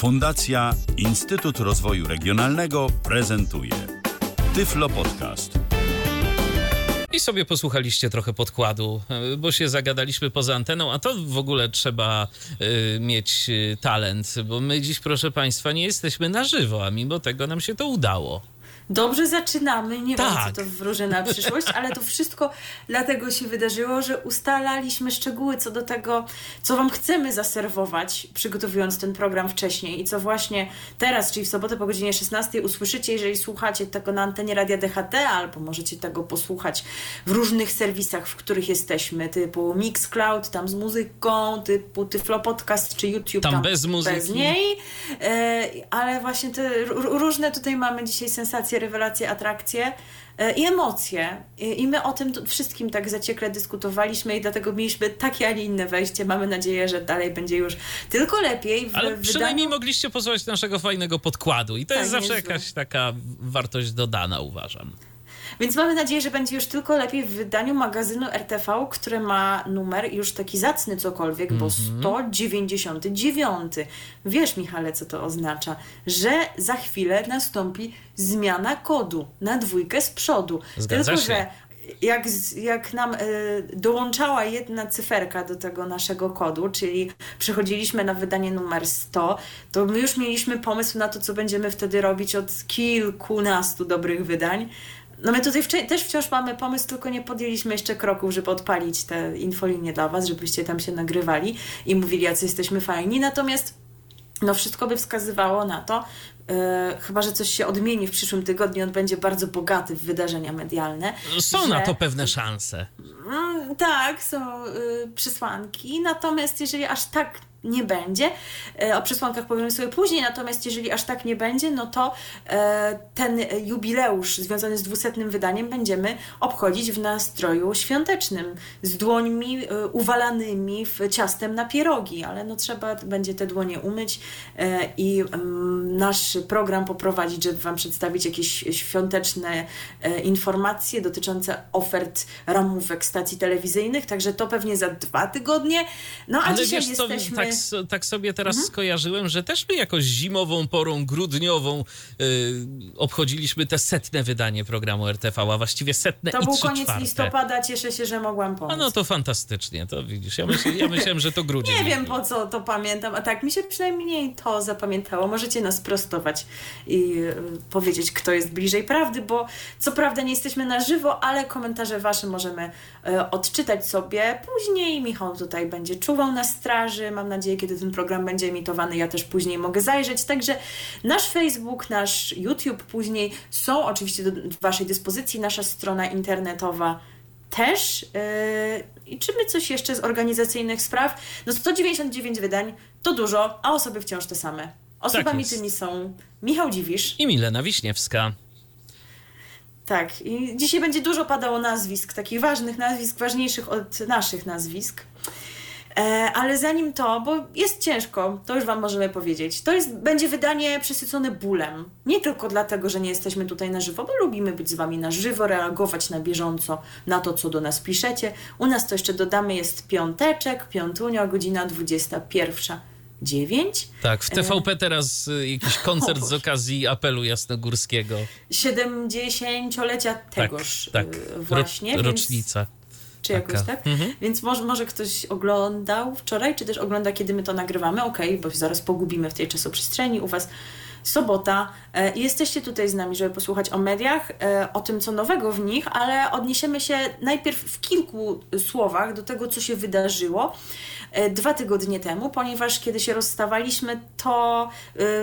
Fundacja Instytut Rozwoju Regionalnego prezentuje Tyflo Podcast. I sobie posłuchaliście trochę podkładu, bo się zagadaliśmy poza anteną, a to w ogóle trzeba y, mieć y, talent, bo my dziś, proszę Państwa, nie jesteśmy na żywo, a mimo tego nam się to udało. Dobrze zaczynamy, nie Tak. wiem co to wróży na przyszłość, ale to wszystko dlatego się wydarzyło, że ustalaliśmy szczegóły co do tego, co Wam chcemy zaserwować, przygotowując ten program wcześniej i co właśnie teraz, czyli w sobotę po godzinie 16 usłyszycie, jeżeli słuchacie tego na antenie Radia DHT, albo możecie tego posłuchać w różnych serwisach, w których jesteśmy, typu Mixcloud, tam z muzyką, typu Tyflo Podcast czy YouTube. Tam bez muzyki. Bez niej, e, ale właśnie te różne tutaj mamy dzisiaj sensacje, rewelacje, atrakcje e, i emocje. I, my o tym wszystkim tak zaciekle dyskutowaliśmy i dlatego mieliśmy takie, a nie inne wejście. Mamy nadzieję, że dalej będzie już tylko lepiej. W, Ale przynajmniej wydaniu. mogliście posłuchać naszego fajnego podkładu i to Tak, jest zawsze jakaś taka wartość dodana, uważam. Więc mamy nadzieję, że będzie już tylko lepiej w wydaniu magazynu RTV, które ma numer już taki zacny cokolwiek, bo Mhm. 199. Wiesz, Michale, co to oznacza? Że za chwilę nastąpi zmiana kodu na dwójkę z przodu. Zgadza tylko, się. że jak, jak nam e, dołączała jedna cyferka do tego naszego kodu, czyli przechodziliśmy na wydanie numer 100, to my już mieliśmy pomysł na to, co będziemy wtedy robić od kilkunastu dobrych wydań. No my tutaj wcze- też wciąż mamy pomysł, tylko nie podjęliśmy jeszcze kroków, żeby odpalić te infolinie dla Was, żebyście tam się nagrywali i mówili, jacy jesteśmy fajni. Natomiast no wszystko by wskazywało na to, e, chyba że coś się odmieni w przyszłym tygodniu, on będzie bardzo bogaty w wydarzenia medialne. Są że- na to pewne szanse. Mm, tak, są y, przesłanki, natomiast jeżeli aż tak nie będzie, e, o przesłankach powiemy sobie później, natomiast jeżeli aż tak nie będzie, no to e, ten jubileusz związany z dwusetnym wydaniem będziemy obchodzić w nastroju świątecznym, z dłońmi e, uwalanymi w ciastem na pierogi, ale no trzeba będzie te dłonie umyć i mm, nasz program poprowadzić, żeby Wam przedstawić jakieś świąteczne informacje dotyczące ofert ramówek stacji telewizyjnych, także to pewnie za dwa tygodnie. No a Ale dzisiaj wiesz jesteśmy... tak, tak sobie teraz Mhm. skojarzyłem, że też my jakoś zimową porą, grudniową y, obchodziliśmy te setne wydanie programu RTV, a właściwie setne To i był koniec czwarte. listopada, cieszę się, że mogłam pomóc. A no to fantastycznie, to widzisz. Ja, myśl, ja myślałem, że to grudzień. Nie wiem po co to pamiętam, a tak mi się przynajmniej to zapamiętało. Możecie nas prostować i y, powiedzieć, kto jest bliżej prawdy, bo co prawda nie jesteśmy na żywo, ale komentarze Wasze możemy y, odczytać sobie później. Michał tutaj będzie czuwał na straży. Mam nadzieję, kiedy ten program będzie emitowany, ja też później mogę zajrzeć. Także nasz Facebook, nasz YouTube później są oczywiście do Waszej dyspozycji, nasza strona internetowa też. Yy, I czy my coś jeszcze z organizacyjnych spraw? No 199 wydań to dużo, a osoby wciąż te same. Osobami jest. tymi są Michał Dziwisz. I Milena Wiśniewska. Tak, i dzisiaj będzie dużo padało nazwisk, takich ważnych nazwisk, ważniejszych od naszych nazwisk. E, ale zanim to, bo jest ciężko, to już Wam możemy powiedzieć. To jest, będzie wydanie przesycone bólem. Nie tylko dlatego, że nie jesteśmy tutaj na żywo, bo lubimy być z Wami na żywo, reagować na bieżąco na to, co do nas piszecie. U nas to jeszcze dodamy, jest piąteczek, piątunia, godzina 21.09. Tak, w TVP teraz y, jakiś koncert z okazji apelu jasnogórskiego. 70-lecia tegoż tak, y, tak. właśnie. Ro, więc- rocznica. Czy jakoś Taka. tak? Mhm. Więc może, może ktoś oglądał wczoraj, czy też ogląda, kiedy my to nagrywamy. Okej, bo się zaraz pogubimy w tej czasoprzestrzeni. U Was sobota. E, Jesteście tutaj z nami, żeby posłuchać o mediach, e, o tym, co nowego w nich, ale odniesiemy się najpierw w kilku słowach do tego, co się wydarzyło e, dwa tygodnie temu, ponieważ kiedy się rozstawaliśmy, to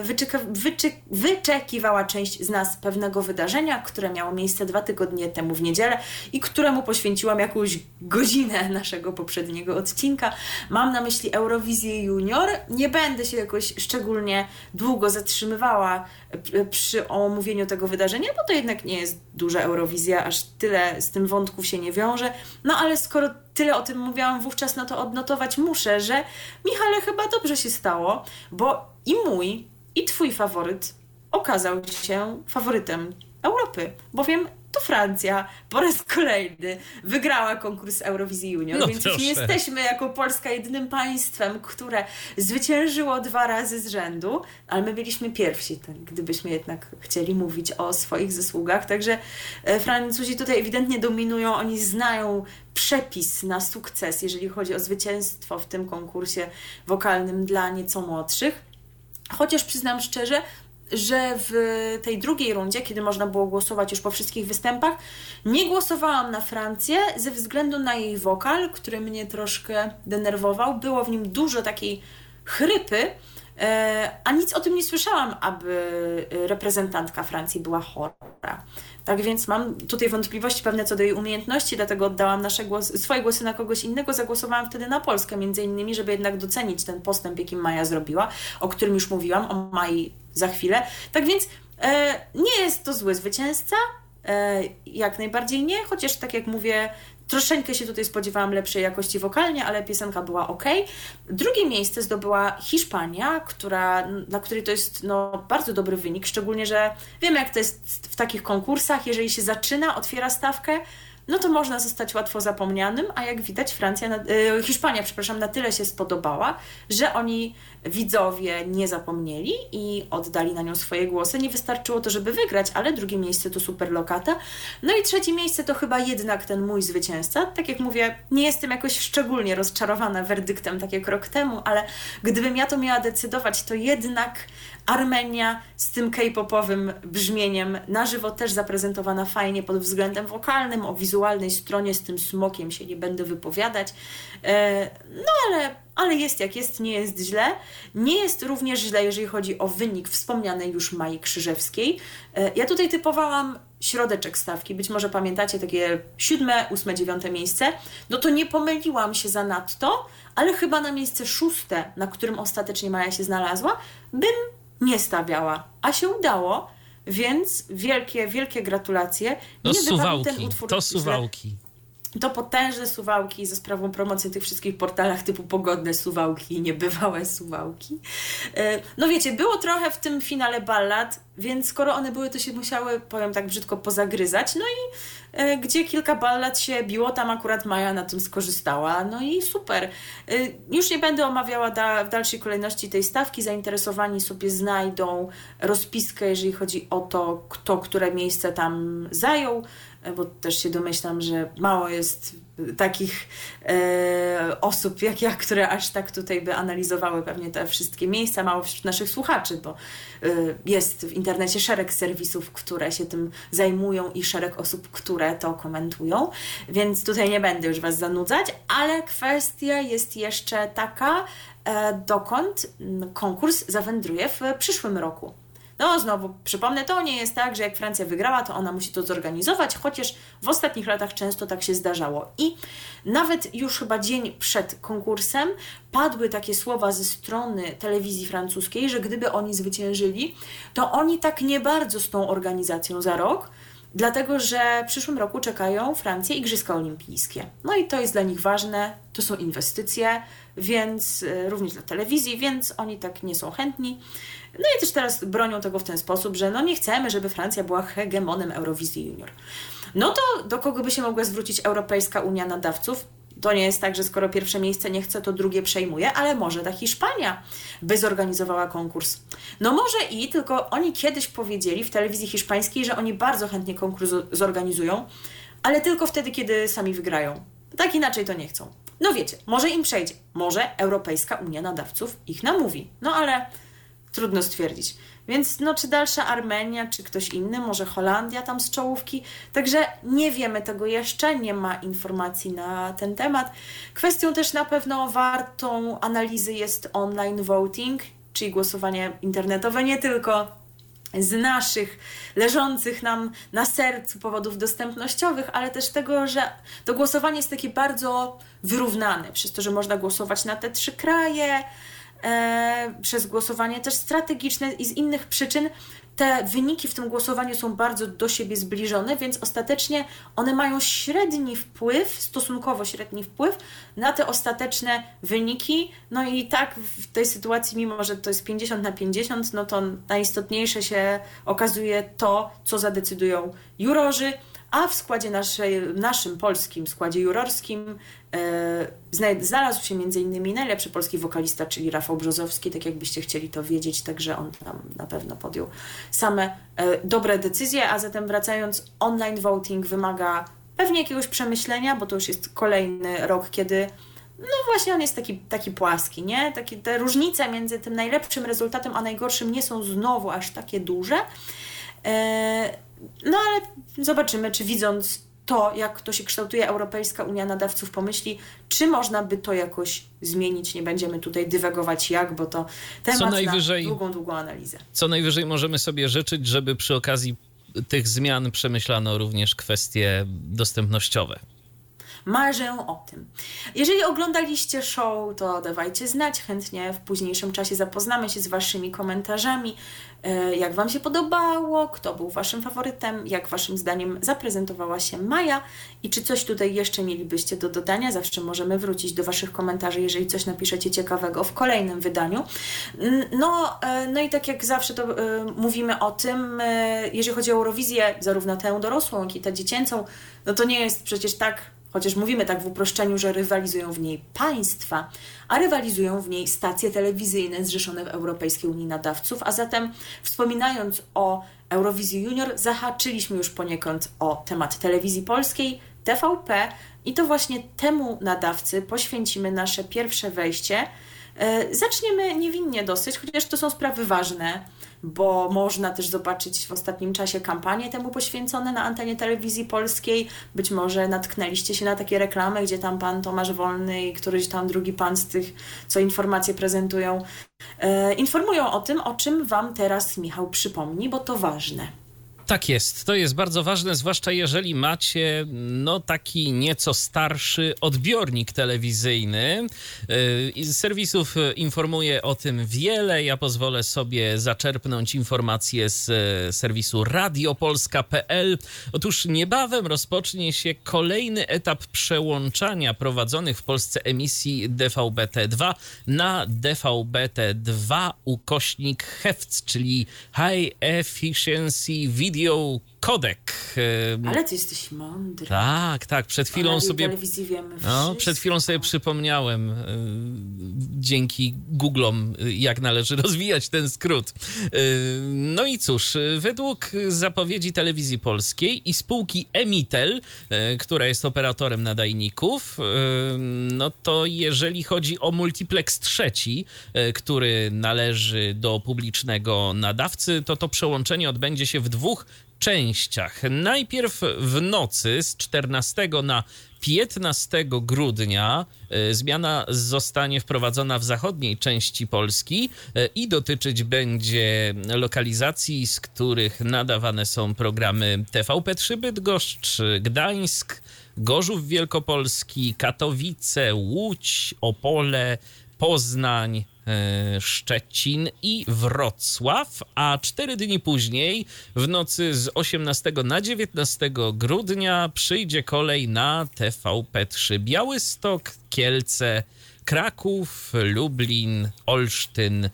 wyczeka, wyczy, wyczekiwała część z nas pewnego wydarzenia, które miało miejsce dwa tygodnie temu w niedzielę i któremu poświęciłam jakąś godzinę naszego poprzedniego odcinka. Mam na myśli Eurowizję Junior. Nie będę się jakoś szczególnie długo zatrzymywała przy omówieniu tego wydarzenia, bo to jednak nie jest duża Eurowizja, aż tyle z tym wątków się nie wiąże. No ale skoro tyle o tym mówiłam wówczas, no to odnotować muszę, że Michale chyba dobrze się stało, bo i mój, i twój faworyt okazał się faworytem Europy, bowiem to Francja po raz kolejny wygrała konkurs Eurowizji Junior, No więc już nie jesteśmy jako Polska jedynym państwem, które zwyciężyło dwa razy z rzędu, ale my byliśmy pierwsi, tak, gdybyśmy jednak chcieli mówić o swoich zasługach. Także e, Francuzi tutaj ewidentnie dominują, oni znają przepis na sukces, jeżeli chodzi o zwycięstwo w tym konkursie wokalnym dla nieco młodszych. Chociaż przyznam szczerze, że w tej drugiej rundzie, kiedy można było głosować już po wszystkich występach, nie głosowałam na Francję ze względu na jej wokal, który mnie troszkę denerwował. Było w nim dużo takiej chrypy, e, a nic o tym nie słyszałam, aby reprezentantka Francji była chora. Tak więc mam tutaj wątpliwości pewne co do jej umiejętności, dlatego oddałam nasze głosy, swoje głosy na kogoś innego. Zagłosowałam wtedy na Polskę, między innymi, żeby jednak docenić ten postęp, jaki Maja zrobiła, o którym już mówiłam, o Mai za chwilę. Tak więc e, nie jest to zły zwycięzca, e, jak najbardziej nie, chociaż tak jak mówię, troszeczkę się tutaj spodziewałam lepszej jakości wokalnie, ale piosenka była ok. Drugie miejsce zdobyła Hiszpania, która, dla której to jest no, bardzo dobry wynik, szczególnie, że wiemy jak to jest w takich konkursach, jeżeli się zaczyna, otwiera stawkę, no to można zostać łatwo zapomnianym, a jak widać Francja, na, e, Hiszpania, przepraszam, na tyle się spodobała, że oni widzowie nie zapomnieli i oddali na nią swoje głosy. Nie wystarczyło to, żeby wygrać, ale drugie miejsce to super lokata. No i trzecie miejsce to chyba jednak ten mój zwycięzca. Tak jak mówię, nie jestem jakoś szczególnie rozczarowana werdyktem, tak jak rok temu, ale gdybym ja to miała decydować, to jednak Armenia z tym k-popowym brzmieniem na żywo też zaprezentowana fajnie pod względem wokalnym, o wizualnej stronie z tym smokiem się nie będę wypowiadać. E, no ale, ale jest jak jest, nie jest źle. Nie jest również źle, jeżeli chodzi o wynik wspomnianej już Mai Krzyżewskiej. E, Ja tutaj typowałam środeczek stawki, być może pamiętacie takie siódme, ósme, dziewiąte miejsce. No to nie pomyliłam się za nadto, ale chyba na miejsce szóste, na którym ostatecznie Maja się znalazła, bym nie stawiała, a się udało, więc wielkie, wielkie gratulacje. To nie suwałki, ten utwór to suwałki. To potężne suwałki za sprawą promocji tych wszystkich portalach typu pogodne suwałki niebywałe suwałki. E, No wiecie, było trochę w tym finale ballad, więc skoro one były, to się musiały, powiem tak brzydko, pozagryzać. No i e, gdzie kilka ballad się biło, tam akurat Maja na tym skorzystała. No i super. E, Już nie będę omawiała da, w dalszej kolejności tej stawki. Zainteresowani sobie znajdą rozpiskę, jeżeli chodzi o to, kto które miejsce tam zajął bo też się domyślam, że mało jest takich e, osób jak ja, które aż tak tutaj by analizowały pewnie te wszystkie miejsca, mało wśród naszych słuchaczy, bo e, jest w internecie szereg serwisów, które się tym zajmują i szereg osób, które to komentują, więc tutaj nie będę już Was zanudzać, ale kwestia jest jeszcze taka, e, dokąd konkurs zawędruje w przyszłym roku. No, znowu przypomnę, to nie jest tak, że jak Francja wygrała, to ona musi to zorganizować, chociaż w ostatnich latach często tak się zdarzało. I nawet już chyba dzień przed konkursem padły takie słowa ze strony telewizji francuskiej, że gdyby oni zwyciężyli, to oni tak nie bardzo z tą organizacją za rok, dlatego że w przyszłym roku czekają Francję Igrzyska Olimpijskie. No i to jest dla nich ważne, to są inwestycje, więc y, również dla telewizji, więc oni tak nie są chętni. No i też teraz bronią tego w ten sposób, że no nie chcemy, żeby Francja była hegemonem Eurowizji Junior. No to do kogo by się mogła zwrócić Europejska Unia Nadawców? To nie jest tak, że skoro pierwsze miejsce nie chce, to drugie przejmuje, ale może ta Hiszpania by zorganizowała konkurs. No może i, tylko oni kiedyś powiedzieli w telewizji hiszpańskiej, że oni bardzo chętnie konkurs zorganizują, ale tylko wtedy, kiedy sami wygrają. Tak inaczej to nie chcą. No wiecie, może im przejdzie. Może Europejska Unia Nadawców ich namówi. No ale trudno stwierdzić. Więc no, czy dalsza Armenia, czy ktoś inny, może Holandia tam z czołówki. Także nie wiemy tego jeszcze, nie ma informacji na ten temat. Kwestią też na pewno wartą analizy jest online voting, czyli głosowanie internetowe, nie tylko z naszych leżących nam na sercu powodów dostępnościowych, ale też tego, że to głosowanie jest takie bardzo wyrównane, przez to, że można głosować na te trzy kraje, przez głosowanie też strategiczne i z innych przyczyn te wyniki w tym głosowaniu są bardzo do siebie zbliżone, więc ostatecznie one mają średni wpływ, stosunkowo średni wpływ na te ostateczne wyniki. No i tak w tej sytuacji, mimo że to jest 50 na 50, no to najistotniejsze się okazuje to, co zadecydują jurorzy, a w składzie naszej, naszym polskim składzie jurorskim e, znalazł się m.in. najlepszy polski wokalista, czyli Rafał Brzozowski, tak jakbyście chcieli to wiedzieć, także on tam na pewno podjął same e, dobre decyzje, a zatem wracając, online voting wymaga pewnie jakiegoś przemyślenia, bo to już jest kolejny rok, kiedy no właśnie on jest taki, taki płaski, nie? Taki, te różnice między tym najlepszym rezultatem a najgorszym nie są znowu aż takie duże. E, no ale zobaczymy, czy widząc to, jak to się kształtuje Europejska Unia Nadawców, pomyśli, czy można by to jakoś zmienić. Nie będziemy tutaj dywagować jak, bo to temat co najwyżej, na długą, długą analizę. Co najwyżej możemy sobie życzyć, żeby przy okazji tych zmian przemyślano również kwestie dostępnościowe. Marzę o tym. Jeżeli oglądaliście show, to dawajcie znać. Chętnie w późniejszym czasie zapoznamy się z Waszymi komentarzami. E, jak Wam się podobało? Kto był Waszym faworytem? Jak Waszym zdaniem zaprezentowała się Maja? I czy coś tutaj jeszcze mielibyście do dodania? Zawsze możemy wrócić do Waszych komentarzy, jeżeli coś napiszecie ciekawego w kolejnym wydaniu. No, e, no i tak jak zawsze to e, mówimy o tym, jeżeli chodzi o Eurowizję, zarówno tę dorosłą, jak i tę dziecięcą, no to nie jest przecież tak chociaż mówimy tak w uproszczeniu, że rywalizują w niej państwa, a rywalizują w niej stacje telewizyjne zrzeszone w Europejskiej Unii Nadawców, a zatem wspominając o Eurowizji Junior, zahaczyliśmy już poniekąd o temat telewizji polskiej, TVP i to właśnie temu nadawcy poświęcimy nasze pierwsze wejście. E, zaczniemy niewinnie dosyć, chociaż to są sprawy ważne bo można też zobaczyć w ostatnim czasie kampanie temu poświęcone na antenie telewizji polskiej. Być może natknęliście się na takie reklamy, gdzie tam pan Tomasz Wolny i któryś tam drugi pan z tych, co informacje prezentują, e, informują o tym, o czym Wam teraz Michał przypomni, bo to ważne. Tak jest, to jest bardzo ważne, zwłaszcza jeżeli macie no taki nieco starszy odbiornik telewizyjny. Yy, serwisów informuje o tym wiele. Ja pozwolę sobie zaczerpnąć informacje z e, serwisu radiopolska.pl. Otóż niebawem rozpocznie się kolejny etap przełączania prowadzonych w Polsce emisji DVB-T2 na DVB-T2 ukośnik HEFC, czyli High Efficiency Video video kodek. Ale ty jesteś mądry. Tak, tak. Przed chwilą sobie. telewizji wiemy no, przed chwilą sobie przypomniałem dzięki Googlom, jak należy rozwijać ten skrót. No i cóż, według zapowiedzi telewizji polskiej i spółki Emitel, która jest operatorem nadajników, no to jeżeli chodzi o multiplex trzeci, który należy do publicznego nadawcy, to to przełączenie odbędzie się w dwóch częściach. Najpierw w nocy z 14 na 15 grudnia e, zmiana zostanie wprowadzona w zachodniej części Polski e, i dotyczyć będzie lokalizacji, z których nadawane są programy TVP3 Bydgoszcz, Gdańsk, Gorzów Wielkopolski, Katowice, Łódź, Opole, Poznań, Szczecin i Wrocław, a cztery dni później, w nocy z 18 na 19 grudnia, przyjdzie kolej na TVP3 Białystok, Kielce, Kraków, Lublin, Olsztyn,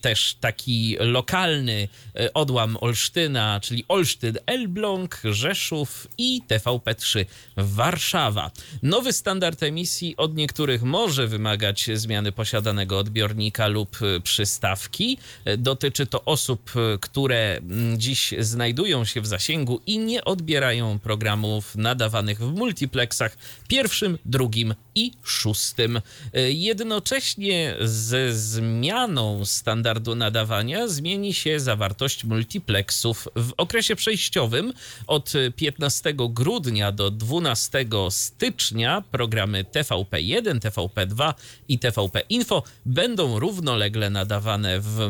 też taki lokalny y, odłam Olsztyna, czyli Olsztyn, Elbląg, Rzeszów i TVP3 Warszawa. Nowy standard emisji od niektórych może wymagać zmiany posiadanego odbiornika lub y, przystawki. Dotyczy to osób, które mm, dziś znajdują się w zasięgu i nie odbierają programów nadawanych w multiplexach pierwszym, drugim i szóstym. Jednocześnie ze zmianą zmianą standardu nadawania zmieni się zawartość multiplexów. W okresie przejściowym od 15 grudnia do 12 stycznia programy TVP1, TVP2 i TVP Info będą równolegle nadawane w,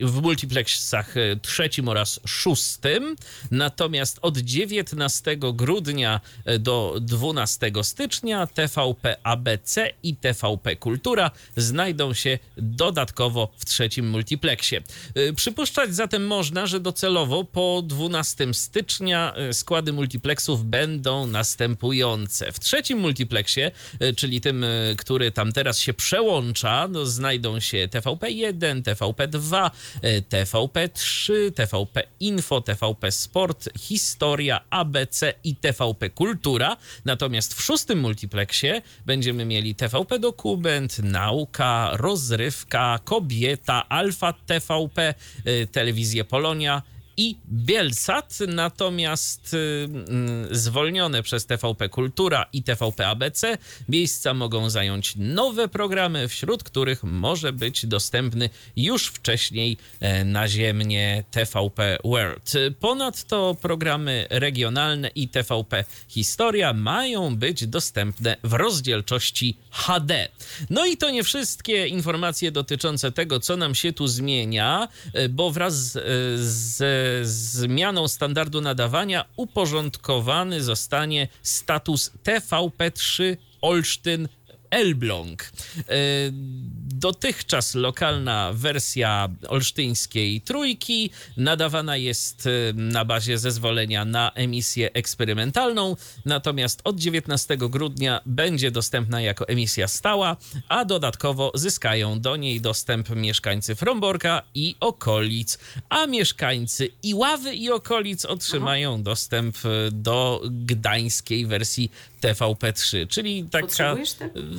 w multiplexach trzecim oraz szóstym. Natomiast od 19 grudnia do 12 stycznia TVP ABC i TVP Kultura znajdą się dodatkowo w trzecim multiplexie. Y, przypuszczać zatem można, że docelowo po 12 stycznia y, składy multiplexów będą następujące. W trzecim multiplexie, y, czyli tym, który tam teraz się przełącza, no, znajdą się TVP1, TVP2, TVP3, TVP Info, TVP Sport, Historia, ABC i TVP Kultura. Natomiast w szóstym multiplexie będziemy mieli TVP Dokument, Nauka, Rozrywka, Kobieta, Alfa TVP, Telewizję Polonia i Bielsat, natomiast y, mm, zwolnione przez TVP Kultura i TVP ABC miejsca mogą zająć nowe programy, wśród których może być dostępny już wcześniej e, naziemnie TVP World. Ponadto programy regionalne i TVP Historia mają być dostępne w rozdzielczości HD. No i to nie wszystkie informacje dotyczące tego, co nam się tu zmienia, e, bo wraz z zmianą standardu nadawania uporządkowany zostanie status TVP3 Olsztyn Elbląg. E, dotychczas lokalna wersja olsztyńskiej trójki nadawana jest e, na bazie zezwolenia na emisję eksperymentalną, natomiast od 19 grudnia będzie dostępna jako emisja stała, a dodatkowo zyskają do niej dostęp mieszkańcy Fromborka i okolic, a mieszkańcy Iławy i okolic otrzymają Aha. dostęp e, do gdańskiej wersji TVP3, czyli taka,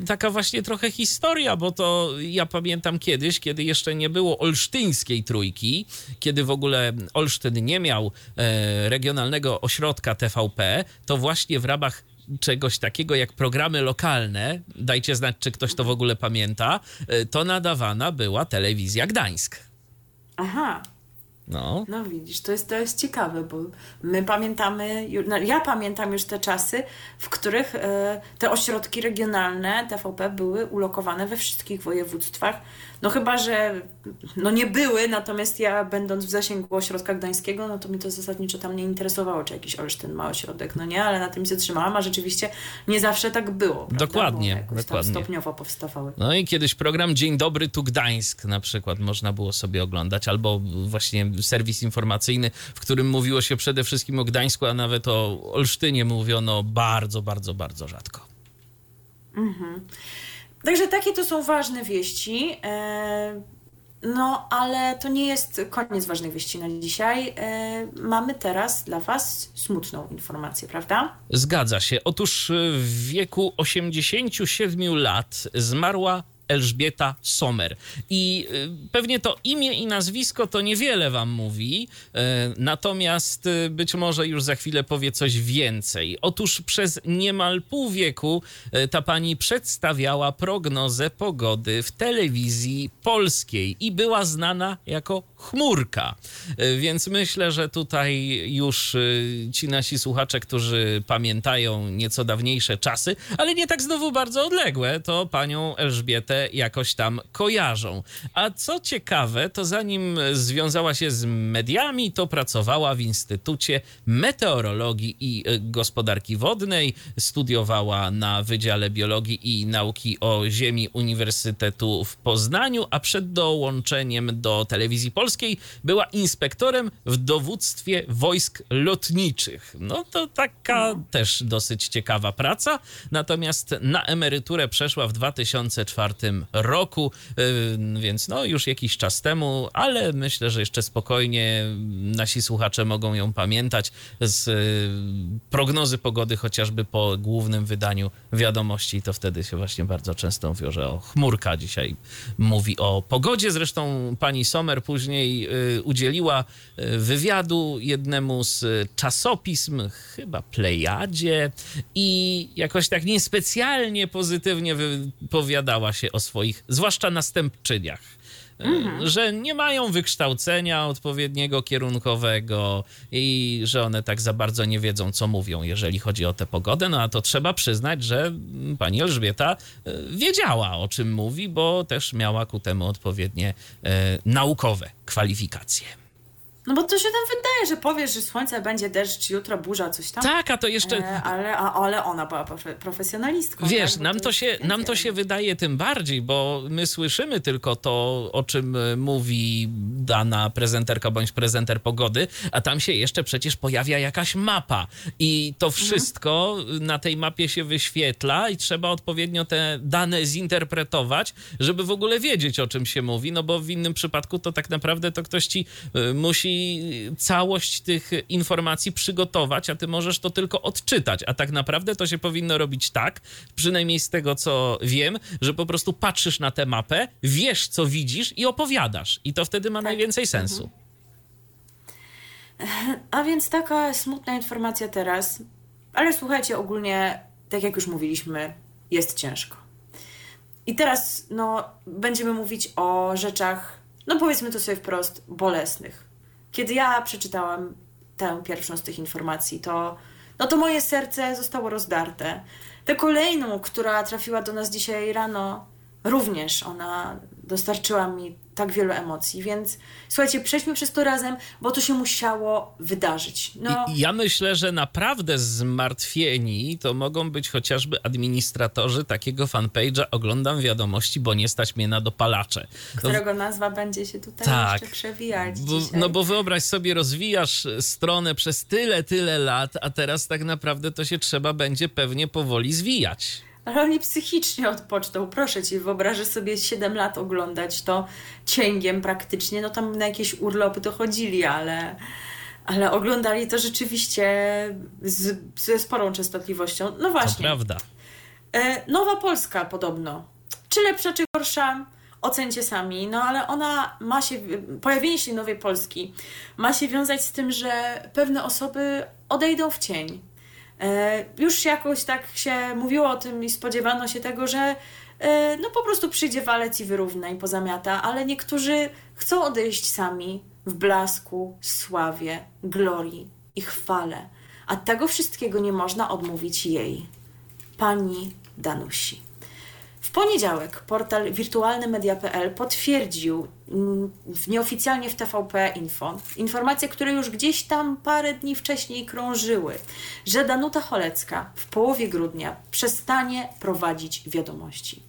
taka właśnie trochę historia, bo to ja pamiętam kiedyś, kiedy jeszcze nie było olsztyńskiej trójki, kiedy w ogóle Olsztyn nie miał e, regionalnego ośrodka TVP, to właśnie w ramach czegoś takiego jak programy lokalne, dajcie znać, czy ktoś to w ogóle pamięta, e, to nadawana była telewizja Gdańsk. Aha, no. no widzisz, to jest, to jest ciekawe, bo my pamiętamy, no ja pamiętam już te czasy, w których e, te ośrodki regionalne TVP były ulokowane we wszystkich województwach no chyba, że no nie były, natomiast ja będąc w zasięgu ośrodka gdańskiego, no to mi to zasadniczo tam nie interesowało, czy jakiś Olsztyn ma ośrodek, no nie, ale na tym się trzymałam, a rzeczywiście nie zawsze tak było. Prawda? Dokładnie, dokładnie. stopniowo powstawały. No i kiedyś program Dzień Dobry tu Gdańsk na przykład można było sobie oglądać, albo właśnie serwis informacyjny, w którym mówiło się przede wszystkim o Gdańsku, a nawet o Olsztynie mówiono bardzo, bardzo, bardzo rzadko. Mhm. Także takie to są ważne wieści. E, no, ale to nie jest koniec ważnych wieści na dzisiaj. E, mamy teraz dla Was smutną informację, prawda? Zgadza się. Otóż w wieku 87 lat zmarła Elżbieta Sommer. I y, pewnie to imię i nazwisko to niewiele wam mówi, y, natomiast y, być może już za chwilę powie coś więcej. Otóż przez niemal pół wieku ta pani przedstawiała prognozę pogody w telewizji polskiej i była znana jako chmurka. Więc myślę, że tutaj już ci nasi słuchacze, którzy pamiętają nieco dawniejsze czasy, ale nie tak znowu bardzo odległe, to panią Elżbietę jakoś tam kojarzą. A co ciekawe, to zanim związała się z mediami, to pracowała w Instytucie Meteorologii i Gospodarki Wodnej, studiowała na Wydziale Biologii i Nauki o Ziemi Uniwersytetu w Poznaniu, a przed dołączeniem do telewizji polskiej była inspektorem w dowództwie wojsk lotniczych. No to taka też dosyć ciekawa praca. Natomiast na emeryturę przeszła w 2004 roku, y, więc no już jakiś czas temu, ale myślę, że jeszcze spokojnie nasi słuchacze mogą ją pamiętać z y, prognozy pogody chociażby po głównym wydaniu wiadomości. To wtedy się właśnie bardzo często mówi, że o chmurka dzisiaj mówi o pogodzie. Zresztą pani Sommer później y, udzieliła wywiadu jednemu z czasopism, chyba Plejadzie i jakoś tak niespecjalnie pozytywnie wypowiadała się o swoich, zwłaszcza następczyniach. Mhm. Że nie mają wykształcenia odpowiedniego kierunkowego i że one tak za bardzo nie wiedzą, co mówią, jeżeli chodzi o tę pogodę. No a to trzeba przyznać, że pani Elżbieta e, wiedziała, o czym mówi, bo też miała ku temu odpowiednie e, naukowe kwalifikacje. No bo to się tam wydaje, że powiesz, że słońce będzie deszcz, jutro burza, coś tam. Tak, a to jeszcze... E, ale, a, ale ona była profe- profesjonalistką. Wiesz, tak? Nam to się, nam to się wydaje tym bardziej, bo my słyszymy tylko to, o czym e, mówi dana prezenterka bądź prezenter pogody, a tam się jeszcze przecież pojawia jakaś mapa i to wszystko na tej mapie się wyświetla i trzeba odpowiednio te dane zinterpretować, żeby w ogóle wiedzieć, o czym się mówi, no bo w innym przypadku to tak naprawdę to ktoś ci e, całość tych informacji przygotować, a ty możesz to tylko odczytać, a tak naprawdę to się powinno robić tak, przynajmniej z tego co wiem, że po prostu patrzysz na tę mapę, wiesz co widzisz i opowiadasz i to wtedy ma najwięcej sensu. A więc taka smutna informacja teraz. Ale słuchajcie, ogólnie, tak jak już mówiliśmy, jest ciężko. I teraz, no, będziemy mówić o rzeczach, no powiedzmy to sobie wprost, bolesnych. Kiedy ja przeczytałam tę pierwszą z tych informacji, to, no to moje serce zostało rozdarte. Tę kolejną, która trafiła do nas dzisiaj rano, również ona dostarczyła mi tak wielu emocji, więc słuchajcie, przejdźmy przez to razem, bo to się musiało wydarzyć. No, ja myślę, że naprawdę zmartwieni to mogą być chociażby administratorzy takiego fanpage'a oglądam wiadomości, bo nie stać mnie na dopalacze. No, którego nazwa będzie się tutaj Tak. jeszcze przewijać Bo, no bo wyobraź sobie, rozwijasz stronę przez tyle, tyle lat, a teraz tak naprawdę to się trzeba będzie pewnie powoli zwijać. Ale oni psychicznie odpoczną. Proszę cię, wyobrażę sobie 7 lat oglądać to cięgiem praktycznie. No tam na jakieś urlopy to chodzili, ale, ale oglądali to rzeczywiście z, ze sporą częstotliwością. No To właśnie. prawda. E, Nowa Polska podobno. Czy lepsza, czy gorsza? Ocencie sami. No ale ona ma się, pojawienie się Nowej Polski ma się wiązać z tym, że pewne osoby odejdą w cień. E, Już jakoś tak się mówiło o tym i spodziewano się tego, że e, no po prostu przyjdzie walec i wyrówna i pozamiata, ale niektórzy chcą odejść sami w blasku, sławie, glorii i chwale. A tego wszystkiego nie można odmówić jej pani Danusi. W poniedziałek portal wirtualnymedia.pl potwierdził mm, nieoficjalnie w TVP Info informacje, które już gdzieś tam parę dni wcześniej krążyły, że Danuta Cholecka w połowie grudnia przestanie prowadzić wiadomości.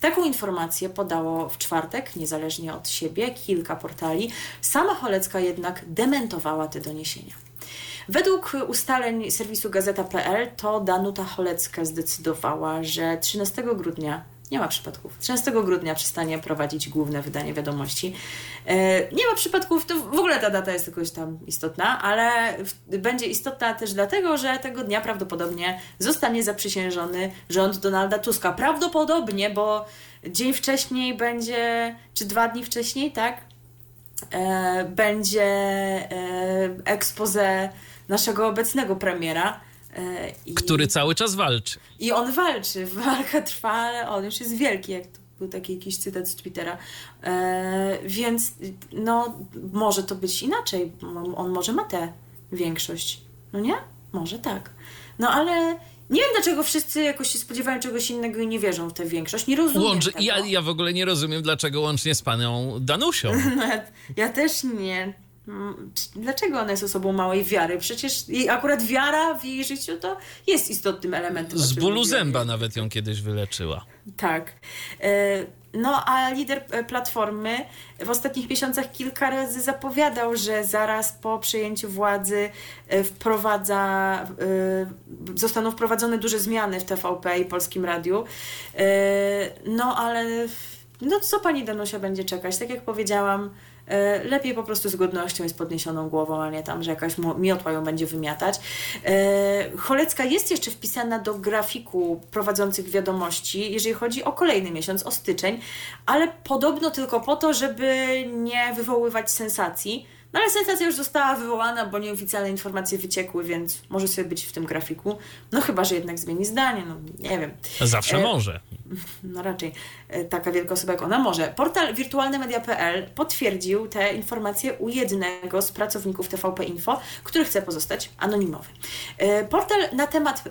Taką informację podało w czwartek, niezależnie od siebie, kilka portali. Sama Cholecka jednak dementowała te doniesienia. Według ustaleń serwisu gazeta.pl to Danuta Cholecka zdecydowała, że 13 grudnia, nie ma przypadków, 13 grudnia przestanie prowadzić główne wydanie wiadomości. E, Nie ma przypadków, to w ogóle ta data jest jakoś tam istotna, ale będzie istotna też dlatego, że tego dnia prawdopodobnie zostanie zaprzysiężony rząd Donalda Tuska. Prawdopodobnie, bo dzień wcześniej będzie, czy dwa dni wcześniej, tak? e, będzie expose naszego obecnego premiera. E, i, Który cały czas walczy. I on walczy, walka trwa, ale on już jest wielki, jak to był taki jakiś cytat z Twittera. E, więc no, może to być inaczej. On- może ma tę większość. No nie? Może tak. No ale nie wiem, dlaczego wszyscy jakoś się spodziewają czegoś innego i nie wierzą w tę większość. Nie rozumiem Łączy, tego. ja, ja w ogóle nie rozumiem, dlaczego łącznie z panią Danusią. No ja, ja też nie. Czy- Dlaczego ona jest osobą małej wiary? Przecież jej, akurat wiara w jej życiu to jest istotnym elementem. Z bólu zęba nawet ją kiedyś wyleczyła. Tak. E, No a lider e, Platformy w ostatnich miesiącach kilka razy zapowiadał, że zaraz po przejęciu władzy e, wprowadza, zostaną wprowadzone duże zmiany w TVP i Polskim Radiu. No ale no co pani Danusia będzie czekać? Tak jak powiedziałam, lepiej po prostu z godnością i z podniesioną głową, a nie tam, że jakaś miotła ją będzie wymiatać. E, Cholecka jest jeszcze wpisana do grafiku prowadzących wiadomości, jeżeli chodzi o kolejny miesiąc, o styczeń, ale podobno tylko po to, żeby nie wywoływać sensacji. No ale sensacja już została wywołana, bo nieoficjalne informacje wyciekły, więc może sobie być w tym grafiku. No chyba, że jednak zmieni zdanie, no nie wiem. Zawsze E, może. No raczej e, taka wielka osoba jak ona może. Portal wirtualnymedia.pl potwierdził te informacje u jednego z pracowników TVP Info, który chce pozostać anonimowy. E, Portal na temat e,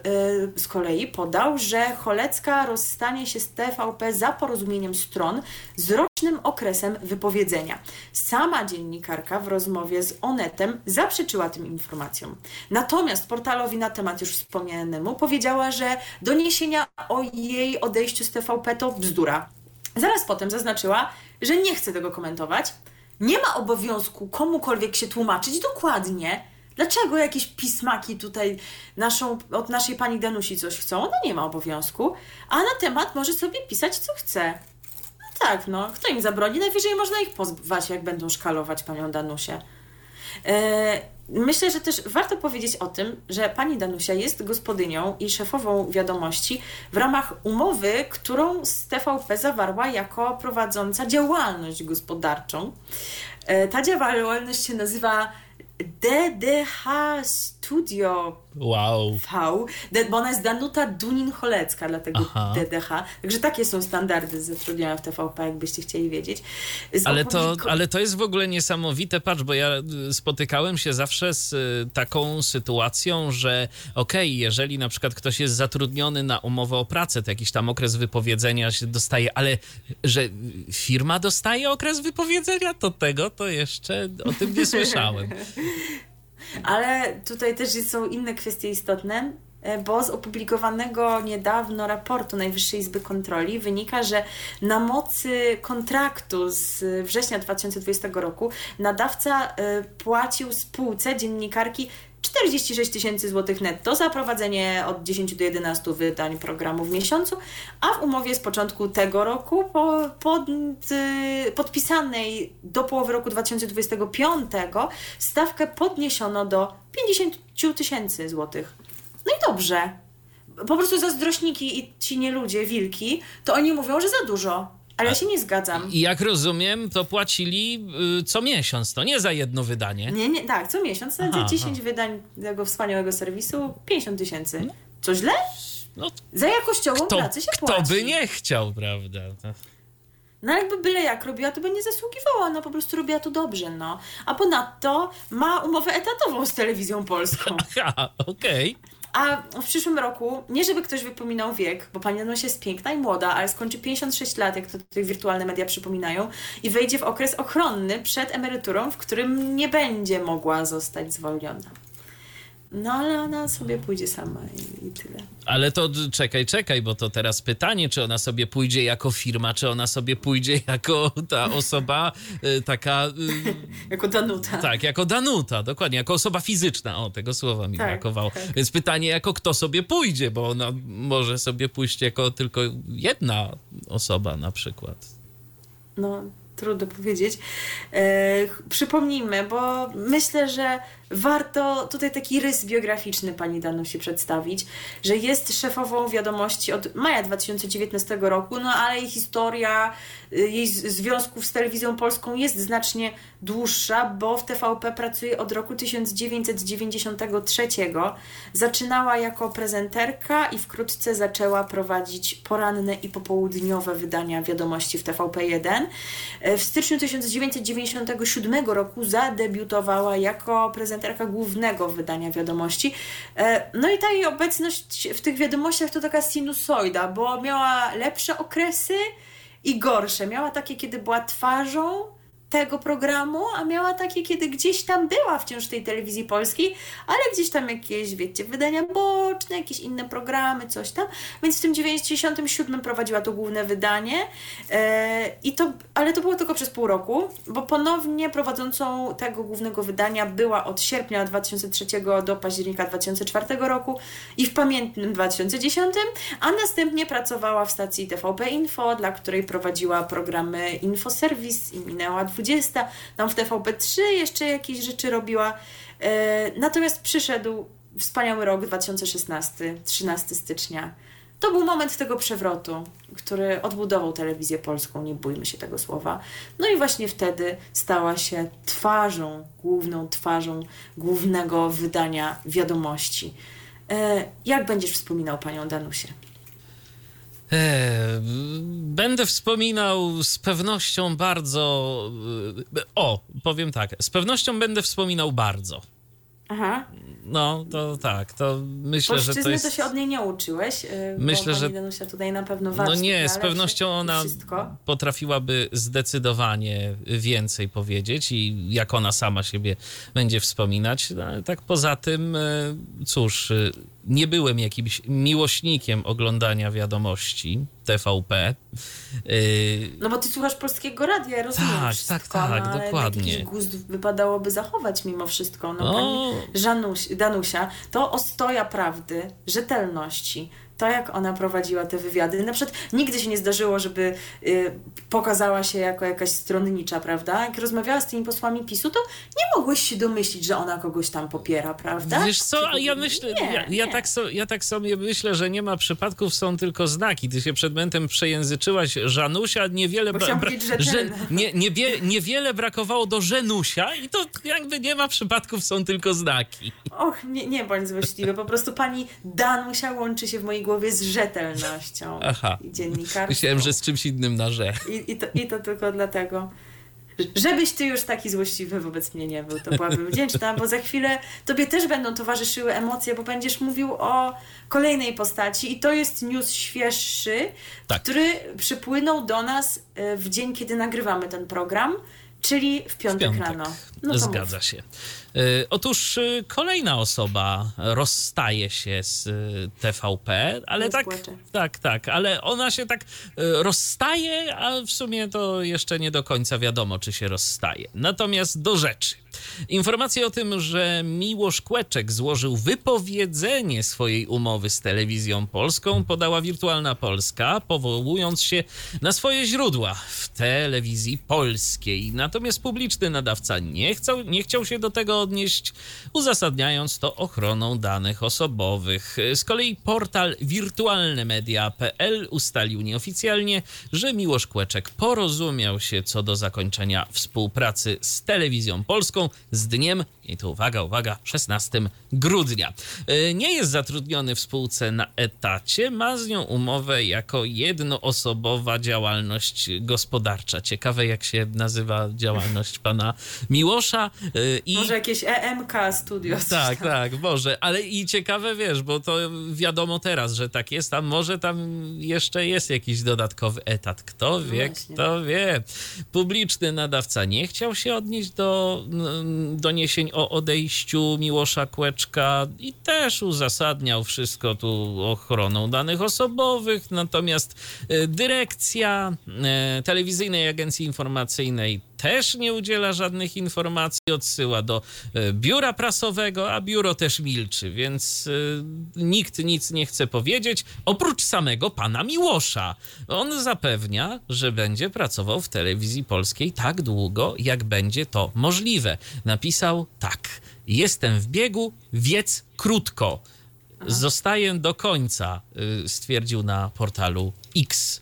z kolei podał, że Cholecka rozstanie się z TVP za porozumieniem stron z rocznym ważnym okresem wypowiedzenia. Sama dziennikarka w rozmowie z Onetem zaprzeczyła tym informacjom. Natomiast portalowi na temat już wspomnianemu powiedziała, że doniesienia o jej odejściu z TVP to bzdura. Zaraz potem zaznaczyła, że nie chce tego komentować. Nie ma obowiązku komukolwiek się tłumaczyć dokładnie, dlaczego jakieś pismaki tutaj naszą, od naszej pani Danusi coś chcą. Ona nie ma obowiązku, a na temat może sobie pisać co chce. Tak, no, kto im zabroni? Najwyżej można ich pozwać, jak będą szkalować panią Danusię. E, myślę, że też warto powiedzieć o tym, że pani Danusia jest gospodynią i szefową wiadomości w ramach umowy, którą z TVP zawarła jako prowadząca działalność gospodarczą. E, ta działalność się nazywa DDH Studio Wow. V, bo ona jest Danuta Dunin-Cholecka, dlatego Aha. DDH. Także takie są standardy zatrudnienia w TVP, jakbyście chcieli wiedzieć. ale to, ale to jest w ogóle niesamowite, patrz, bo ja y, spotykałem się zawsze z y, taką sytuacją, że okej, okay, jeżeli na przykład ktoś jest zatrudniony na umowę o pracę, to jakiś tam okres wypowiedzenia się dostaje, ale że firma dostaje okres wypowiedzenia, to tego to jeszcze o tym nie słyszałem. Ale tutaj też są inne kwestie istotne, e, bo z opublikowanego niedawno raportu Najwyższej Izby Kontroli wynika, że na mocy kontraktu z września 2020 roku nadawca e, płacił spółce dziennikarki 46 tysięcy złotych netto za prowadzenie od 10 do 11 wydań programu w miesiącu, a w umowie z początku tego roku, po, pod, y, podpisanej do połowy roku 2025, stawkę podniesiono do 50 tysięcy złotych. No i dobrze. Po prostu zazdrośniki i ci nie ludzie, wilki, to oni mówią, że za dużo. Ale ja się nie zgadzam. I jak rozumiem, to płacili y, co miesiąc, to nie za jedno wydanie. Nie, nie, tak, co miesiąc. Za 10 aha. wydań tego wspaniałego serwisu 50 tysięcy. Co źle? No, za jakościową kto, pracę się kto płaci. Kto by nie chciał, prawda? No jakby byle jak robiła, to by nie zasługiwała, no po prostu robiła to dobrze, no. A ponadto ma umowę etatową z telewizją polską. Aha, okej. A w przyszłym roku, nie żeby ktoś wypominał wiek, bo pani Danusia jest piękna i młoda, ale skończy 56 lat, jak to tutaj wirtualne media przypominają, i wejdzie w okres ochronny przed emeryturą, w którym nie będzie mogła zostać zwolniona. No ale ona sobie pójdzie sama i, i, tyle. Ale to czekaj, czekaj, bo to teraz pytanie, czy ona sobie pójdzie jako firma, czy ona sobie pójdzie jako ta osoba y, taka... Y, jako Danuta. Tak, jako Danuta, dokładnie, jako osoba fizyczna. O, tego słowa mi tak, brakowało. Tak. Więc pytanie, jako kto sobie pójdzie, bo ona może sobie pójść jako tylko jedna osoba na przykład. No, trudno powiedzieć. E, przypomnijmy, bo myślę, że warto tutaj taki rys biograficzny pani Danusi przedstawić, że jest szefową wiadomości od maja 2019 roku, no ale jej historia, y, jej związków z telewizją polską jest znacznie dłuższa, bo w TVP pracuje od roku 1993. Zaczynała jako prezenterka i wkrótce zaczęła prowadzić poranne i popołudniowe wydania wiadomości w TVP1. E, w styczniu 1997 roku zadebiutowała jako prezenterka prezenterka głównego wydania wiadomości. E, no i ta jej obecność w tych wiadomościach to taka sinusoida, bo miała lepsze okresy i gorsze. Miała takie, kiedy była twarzą tego programu, a miała takie, kiedy gdzieś tam była wciąż tej telewizji polskiej, ale gdzieś tam jakieś, wiecie, wydania boczne, jakieś inne programy, coś tam. Więc w tym 97 prowadziła to główne wydanie, e, i to, ale to było tylko przez pół roku, bo ponownie prowadzącą tego głównego wydania była od sierpnia 2003 do października 2004 roku i w pamiętnym 2010, a następnie pracowała w stacji TVP Info, dla której prowadziła programy Infoserwis i minęła 20, tam w TVP3 jeszcze jakieś rzeczy robiła. E, natomiast przyszedł wspaniały rok 2016, 13 stycznia. To był moment tego przewrotu, który odbudował telewizję polską, nie bójmy się tego słowa. No i właśnie wtedy stała się twarzą, główną twarzą głównego wydania wiadomości. E, jak będziesz wspominał panią Danusię? E, będę wspominał z pewnością bardzo. E, o, powiem tak. Z pewnością będę wspominał bardzo. Aha. No, to tak, to myślę, że to jest... to się od niej nie uczyłeś, yy, Myślę, że- Danusia tutaj na pewno No warsztat nie, ma z pewnością ona Wszystko. potrafiłaby zdecydowanie więcej powiedzieć i jak ona sama siebie będzie wspominać. No, ale tak poza tym, e, cóż, e, nie byłem jakimś miłośnikiem oglądania wiadomości TVP. E, No bo ty słuchasz polskiego radia, ja rozumiem Tak, wszystko, tak, tak, no, dokładnie. Jakiś gust wypadałoby zachować mimo wszystko. No, No. pani Żanuś, Danusia, to ostoja prawdy, rzetelności, to jak ona prowadziła te wywiady. Na przykład nigdy się nie zdarzyło, żeby y, pokazała się jako jakaś stronnicza, prawda? Jak rozmawiała z tymi posłami PiSu, to nie mogłeś się domyślić, że ona kogoś tam popiera, prawda? Wiesz co, a ja myślę, nie, ja, ja, nie. tak so, ja tak sobie myślę, że nie ma przypadków, są tylko znaki. Ty się przed momentem przejęzyczyłaś Żanusia, niewiele, chciałam powiedzieć rzetelne. nie, niebie, niewiele brakowało do Żenusia i to jakby nie ma przypadków, są tylko znaki. Och, nie, nie bądź złośliwy. Po prostu pani Danusia łączy się w mojej głowie z rzetelnością Aha. i dziennikarstwem. Myślałem, że z czymś innym na że. I, i, to, I to tylko dlatego. Żebyś ty już taki złośliwy wobec mnie nie był, to byłabym wdzięczna, bo za chwilę tobie też będą towarzyszyły emocje, bo będziesz mówił o kolejnej postaci i to jest news świeższy, Tak. który przypłynął do nas e, w dzień, kiedy nagrywamy ten program, czyli w piątek, Piątek. rano. No Zgadza mów. się. Y, Otóż y, kolejna osoba rozstaje się z y, TVP, ale tak, płacze. tak, tak, ale ona się tak rozstaje, a w sumie to jeszcze nie do końca wiadomo, czy się rozstaje. Natomiast do rzeczy. Informacje o tym, że Miłosz Kłeczek złożył wypowiedzenie swojej umowy z telewizją polską, podała Wirtualna Polska, powołując się na swoje źródła w telewizji polskiej. Natomiast publiczny nadawca nie chciał, nie chciał się do tego odnieść, uzasadniając to ochroną danych osobowych. Z kolei portal wirtualnemedia.pl ustalił nieoficjalnie, że Miłosz Kłeczek porozumiał się co do zakończenia współpracy z telewizją polską z dniem, i tu uwaga, uwaga, 16 grudnia. E, Nie jest zatrudniony w spółce na etacie, ma z nią umowę jako jednoosobowa działalność gospodarcza. Ciekawe, jak się nazywa działalność pana Miłosza. E, I... Może jakieś EMK Studios. Tak, tak, może, ale i ciekawe wiesz, bo to wiadomo teraz, że tak jest, a może tam jeszcze jest jakiś dodatkowy etat. Kto wie, właśnie. kto wie. Publiczny nadawca nie chciał się odnieść do doniesień o odejściu Miłosza Kłeczka i też uzasadniał wszystko tu ochroną danych osobowych, natomiast e, dyrekcja e, telewizyjnej agencji informacyjnej też nie udziela żadnych informacji, odsyła do e, biura prasowego, a biuro też milczy, więc e, nikt nic nie chce powiedzieć, oprócz samego pana Miłosza. On zapewnia, że będzie pracował w telewizji polskiej tak długo, jak będzie to możliwe. Napisał tak: Jestem w biegu, wiedz krótko. Zostaję do końca, y, stwierdził na portalu X,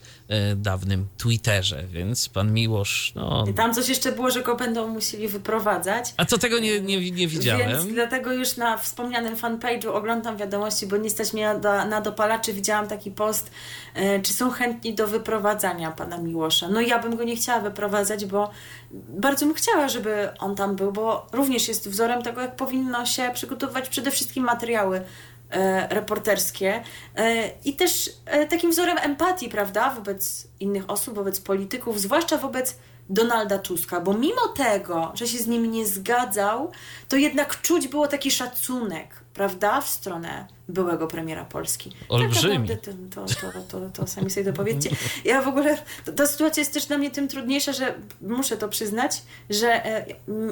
dawnym Twitterze, więc pan Miłosz, no... Tam coś jeszcze było, że go będą musieli wyprowadzać. A to tego nie, nie, nie widziałem. Więc dlatego już na wspomnianym fanpage'u oglądam wiadomości, bo nie stać mnie na, na dopalaczy. Widziałam taki post, e, czy są chętni do wyprowadzania pana Miłosza. No ja bym go nie chciała wyprowadzać, bo bardzo bym chciała, żeby on tam był, bo również jest wzorem tego, jak powinno się przygotowywać przede wszystkim materiały e, reporterskie e, i też e, takim wzorem empatii, prawda, wobec innych osób, wobec polityków, zwłaszcza wobec Donalda Tuska, bo mimo tego, że się z nim nie zgadzał, to jednak czuć było taki szacunek, prawda, w stronę byłego premiera Polski. Olbrzymi. Tak naprawdę to, to, to, to, to sami sobie dopowiedzcie. Ja w ogóle, ta sytuacja jest też dla mnie tym trudniejsza, że muszę to przyznać, że e,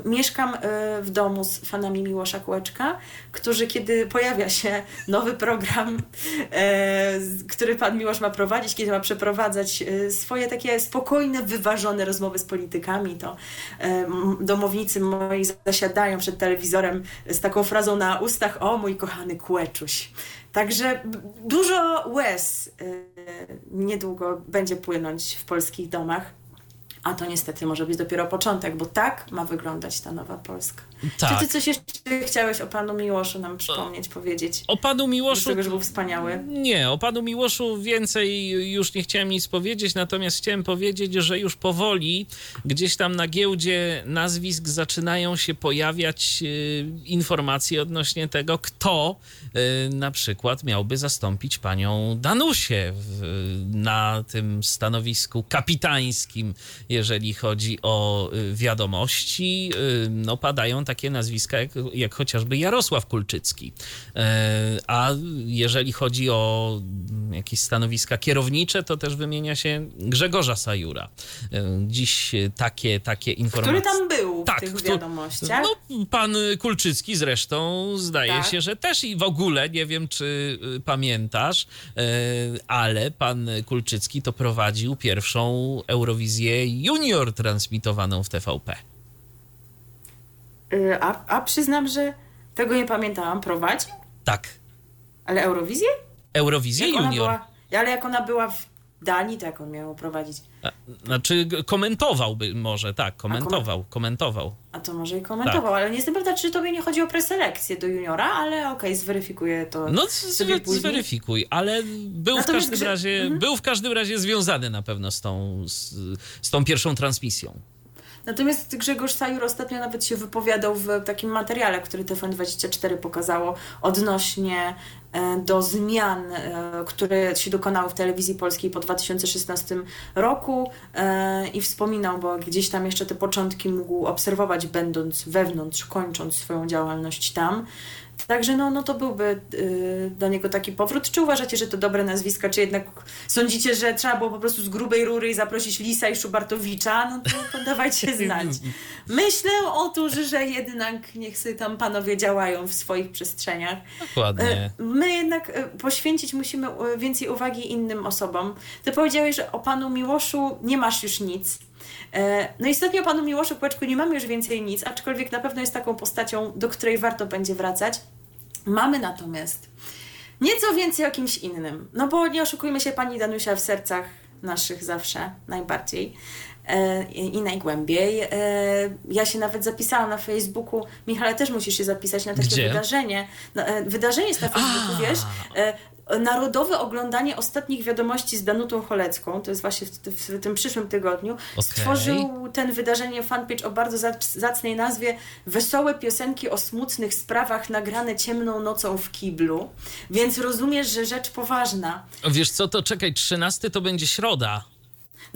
mieszkam e, w domu z fanami Miłosza Kółeczka, którzy kiedy pojawia się nowy program, e, który pan Miłosz ma prowadzić, kiedy ma przeprowadzać swoje takie spokojne, wyważone rozmowy z politykami, to domownicy moi zasiadają przed telewizorem z taką frazą na ustach, o mój kochany Także dużo łez e, niedługo będzie płynąć w polskich domach. A to niestety może być dopiero początek, bo tak ma wyglądać ta nowa Polska. Tak. Czy ty coś jeszcze chciałeś o panu Miłoszu nam przypomnieć, powiedzieć? O panu Miłoszu. Dlaczego, że był wspaniały. Nie, o panu Miłoszu więcej już nie chciałem nic powiedzieć, natomiast chciałem powiedzieć, że już powoli gdzieś tam na giełdzie nazwisk zaczynają się pojawiać y, informacje odnośnie tego, kto y, na przykład miałby zastąpić panią Danusię na tym stanowisku kapitańskim, jeżeli chodzi o y, wiadomości. No padają takie nazwiska jak, jak chociażby Jarosław Kulczycki. E, A jeżeli chodzi o jakieś stanowiska kierownicze, to też wymienia się Grzegorza Sajura. E, Dziś takie, takie informacje. Który tam był w Tak, tych kto- wiadomościach? No, pan Kulczycki zresztą zdaje Tak. się, że też i w ogóle, nie wiem czy y, pamiętasz, e, ale pan Kulczycki to prowadził pierwszą Eurowizję Junior transmitowaną w TVP. Y, A, a przyznam, że tego nie pamiętałam. Prowadzi? Tak. Ale Eurowizję? Eurowizję Jak Junior. była, ale jak ona była w Danii, to jak on miał prowadzić? A, Znaczy komentowałby może, tak, komentował, komentował. A to może i komentował, Tak. ale nie jestem pewna, czy tobie nie chodzi o preselekcję do juniora, ale okej, zweryfikuję to No sobie później. zweryfikuj, ale był w każdym razie, Mhm. był w każdym razie związany na pewno z tą, z, z tą pierwszą transmisją. Natomiast Grzegorz Sajur ostatnio nawet się wypowiadał w takim materiale, który TVN24 pokazało odnośnie e, do zmian, e, które się dokonały w telewizji polskiej po 2016 roku e, i wspominał, bo gdzieś tam jeszcze te początki mógł obserwować, będąc wewnątrz, kończąc swoją działalność tam. Także no, no to byłby y, do niego taki powrót. Czy uważacie, że to dobre nazwiska, czy jednak sądzicie, że trzeba było po prostu z grubej rury i zaprosić Lisa i Szubartowicza? No to, to dawajcie znać. Myślę otóż, że jednak niech sobie tam panowie działają w swoich przestrzeniach. Dokładnie. E, My jednak e, poświęcić musimy e, więcej uwagi innym osobom. Ty powiedziałeś, że o panu Miłoszu nie masz już nic. No istotnie o panu Miłoszu Kłeczku nie mamy już więcej nic, aczkolwiek na pewno jest taką postacią, do której warto będzie wracać. Mamy natomiast nieco więcej o kimś innym. No bo nie oszukujmy się, pani Danusia w sercach naszych zawsze najbardziej e, i najgłębiej. E, Ja się nawet zapisałam na Facebooku. Michale, też musisz się zapisać na takie Gdzie? wydarzenie. No, e, Wydarzenie jest na Facebooku, A. wiesz? Narodowe oglądanie ostatnich wiadomości z Danutą Cholecką, to jest właśnie w, w, tym przyszłym tygodniu, Okej. stworzył ten wydarzenie fanpage o bardzo zac- zacnej nazwie Wesołe piosenki o smutnych sprawach nagrane ciemną nocą w kiblu. Więc rozumiesz, że rzecz poważna. Wiesz co, to czekaj, 13 to będzie środa.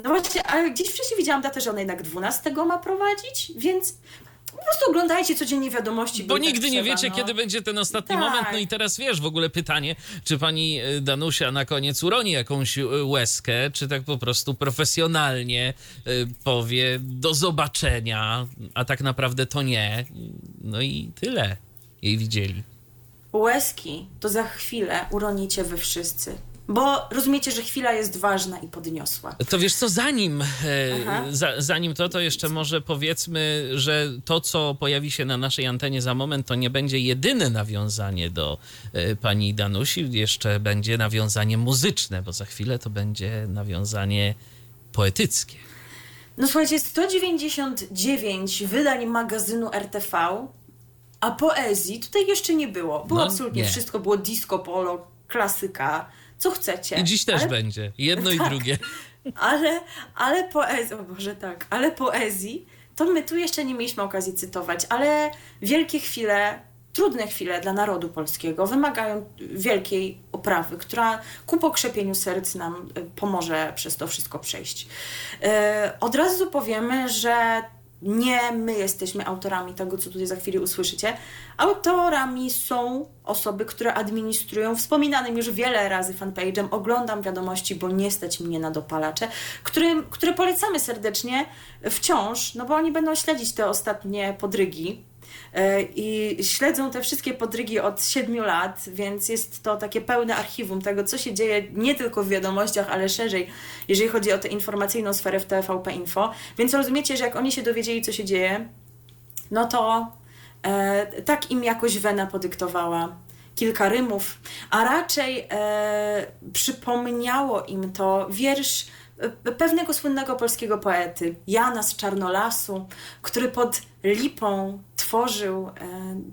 No właśnie, ale gdzieś wcześniej widziałam datę, że on jednak 12 ma prowadzić, więc po prostu oglądajcie codziennie wiadomości. Bo tak nigdy nie trzeba, wiecie, no. kiedy będzie ten ostatni Tak. moment. No i teraz wiesz, w ogóle pytanie, czy pani y, Danusia na koniec uroni jakąś y, łezkę, czy tak po prostu profesjonalnie y, powie do zobaczenia, a tak naprawdę to nie. No i tyle jej widzieli. Łezki to za chwilę uronicie wy wszyscy. Bo rozumiecie, że chwila jest ważna i podniosła. To wiesz co, zanim, e, za, zanim to, to jeszcze może powiedzmy, że to, co pojawi się na naszej antenie za moment, to nie będzie jedyne nawiązanie do e, pani Danusi. Jeszcze będzie nawiązanie muzyczne, bo za chwilę to będzie nawiązanie poetyckie. No słuchajcie, 199 wydań magazynu RTV, a poezji tutaj jeszcze nie było. Było No, absolutnie nie. wszystko, było disco, polo, klasyka, co chcecie. I dziś też ale, będzie. Jedno i Tak. drugie. Ale, ale poezji, o Boże tak, ale poezji, to my tu jeszcze nie mieliśmy okazji cytować, ale wielkie chwile, trudne chwile dla narodu polskiego wymagają wielkiej oprawy, która ku pokrzepieniu serc nam y, pomoże przez to wszystko przejść. E, Od razu powiemy, że nie my jesteśmy autorami tego, co tutaj za chwilę usłyszycie. Autorami są osoby, które administrują wspominanym już wiele razy fanpage'em Oglądam wiadomości, bo nie stać mnie na dopalacze, którym, które polecamy serdecznie wciąż, no bo oni będą śledzić te ostatnie podrygi i śledzą te wszystkie podrygi od siedmiu lat, więc jest to takie pełne archiwum tego, co się dzieje nie tylko w wiadomościach, ale szerzej, jeżeli chodzi o tę informacyjną sferę w TVP Info. Więc rozumiecie, że jak oni się dowiedzieli, co się dzieje, no to e, tak im jakoś Wena podyktowała kilka rymów, a raczej e, przypomniało im to wiersz pewnego słynnego polskiego poety, Jana z Czarnolasu, który pod lipą tworzył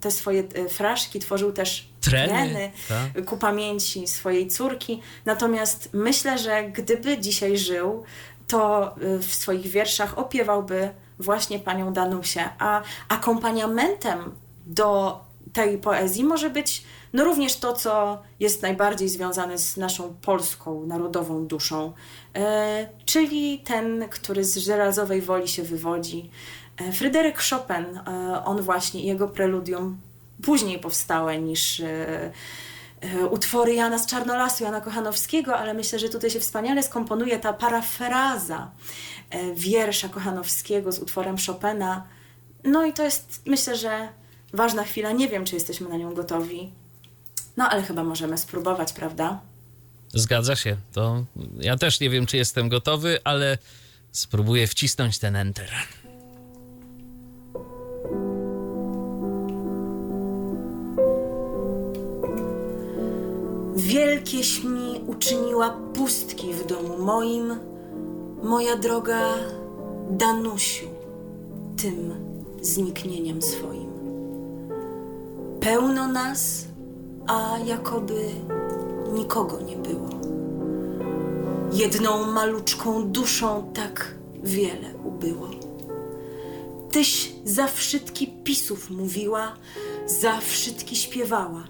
te swoje fraszki, tworzył też treny, treny tak. ku pamięci swojej córki. Natomiast myślę, że gdyby dzisiaj żył, to w swoich wierszach opiewałby właśnie panią Danusię, a akompaniamentem do tej poezji może być no również to, co jest najbardziej związane z naszą polską narodową duszą, e, czyli ten, który z żelazowej woli się wywodzi. E, Fryderyk Chopin, e, on właśnie, jego preludium później powstałe niż utwory Jana z Czarnolasu, Jana Kochanowskiego, ale myślę, że tutaj się wspaniale skomponuje ta parafraza wiersza Kochanowskiego z utworem Chopina. No i to jest, myślę, że ważna chwila. Nie wiem, czy jesteśmy na nią gotowi. No ale chyba możemy spróbować, prawda? Zgadza się. To ja też nie wiem, czy jestem gotowy, ale spróbuję wcisnąć ten enter. Wielkieś mi uczyniła pustki w domu moim, moja droga Danusiu, tym zniknieniem swoim. Pełno nas, a jakoby nikogo nie było. Jedną maluczką duszą tak wiele ubyło. Tyś za wszystki pisów mówiła, za wszystki śpiewała.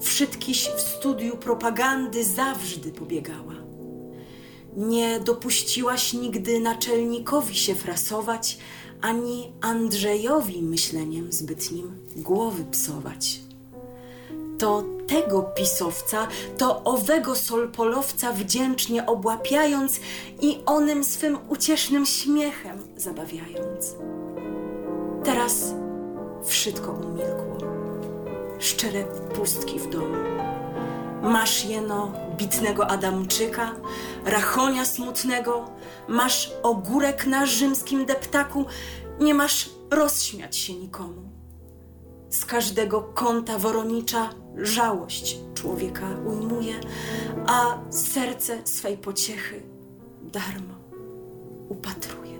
Wszystkiś w studiu propagandy zawsze pobiegała. Nie dopuściłaś nigdy naczelnikowi się frasować, ani Andrzejowi myśleniem zbytnim głowy psować to tego pisowca, to owego solpolowca wdzięcznie obłapiając i onym swym uciesznym śmiechem zabawiając. Teraz wszystko umilkło. Szczere pustki w domu. Masz jeno bitnego Adamczyka, rachonia smutnego, masz ogórek na rzymskim deptaku, nie masz rozśmiać się nikomu. Z każdego kąta woronicza żałość człowieka ujmuje, a serce swej pociechy darmo upatruje.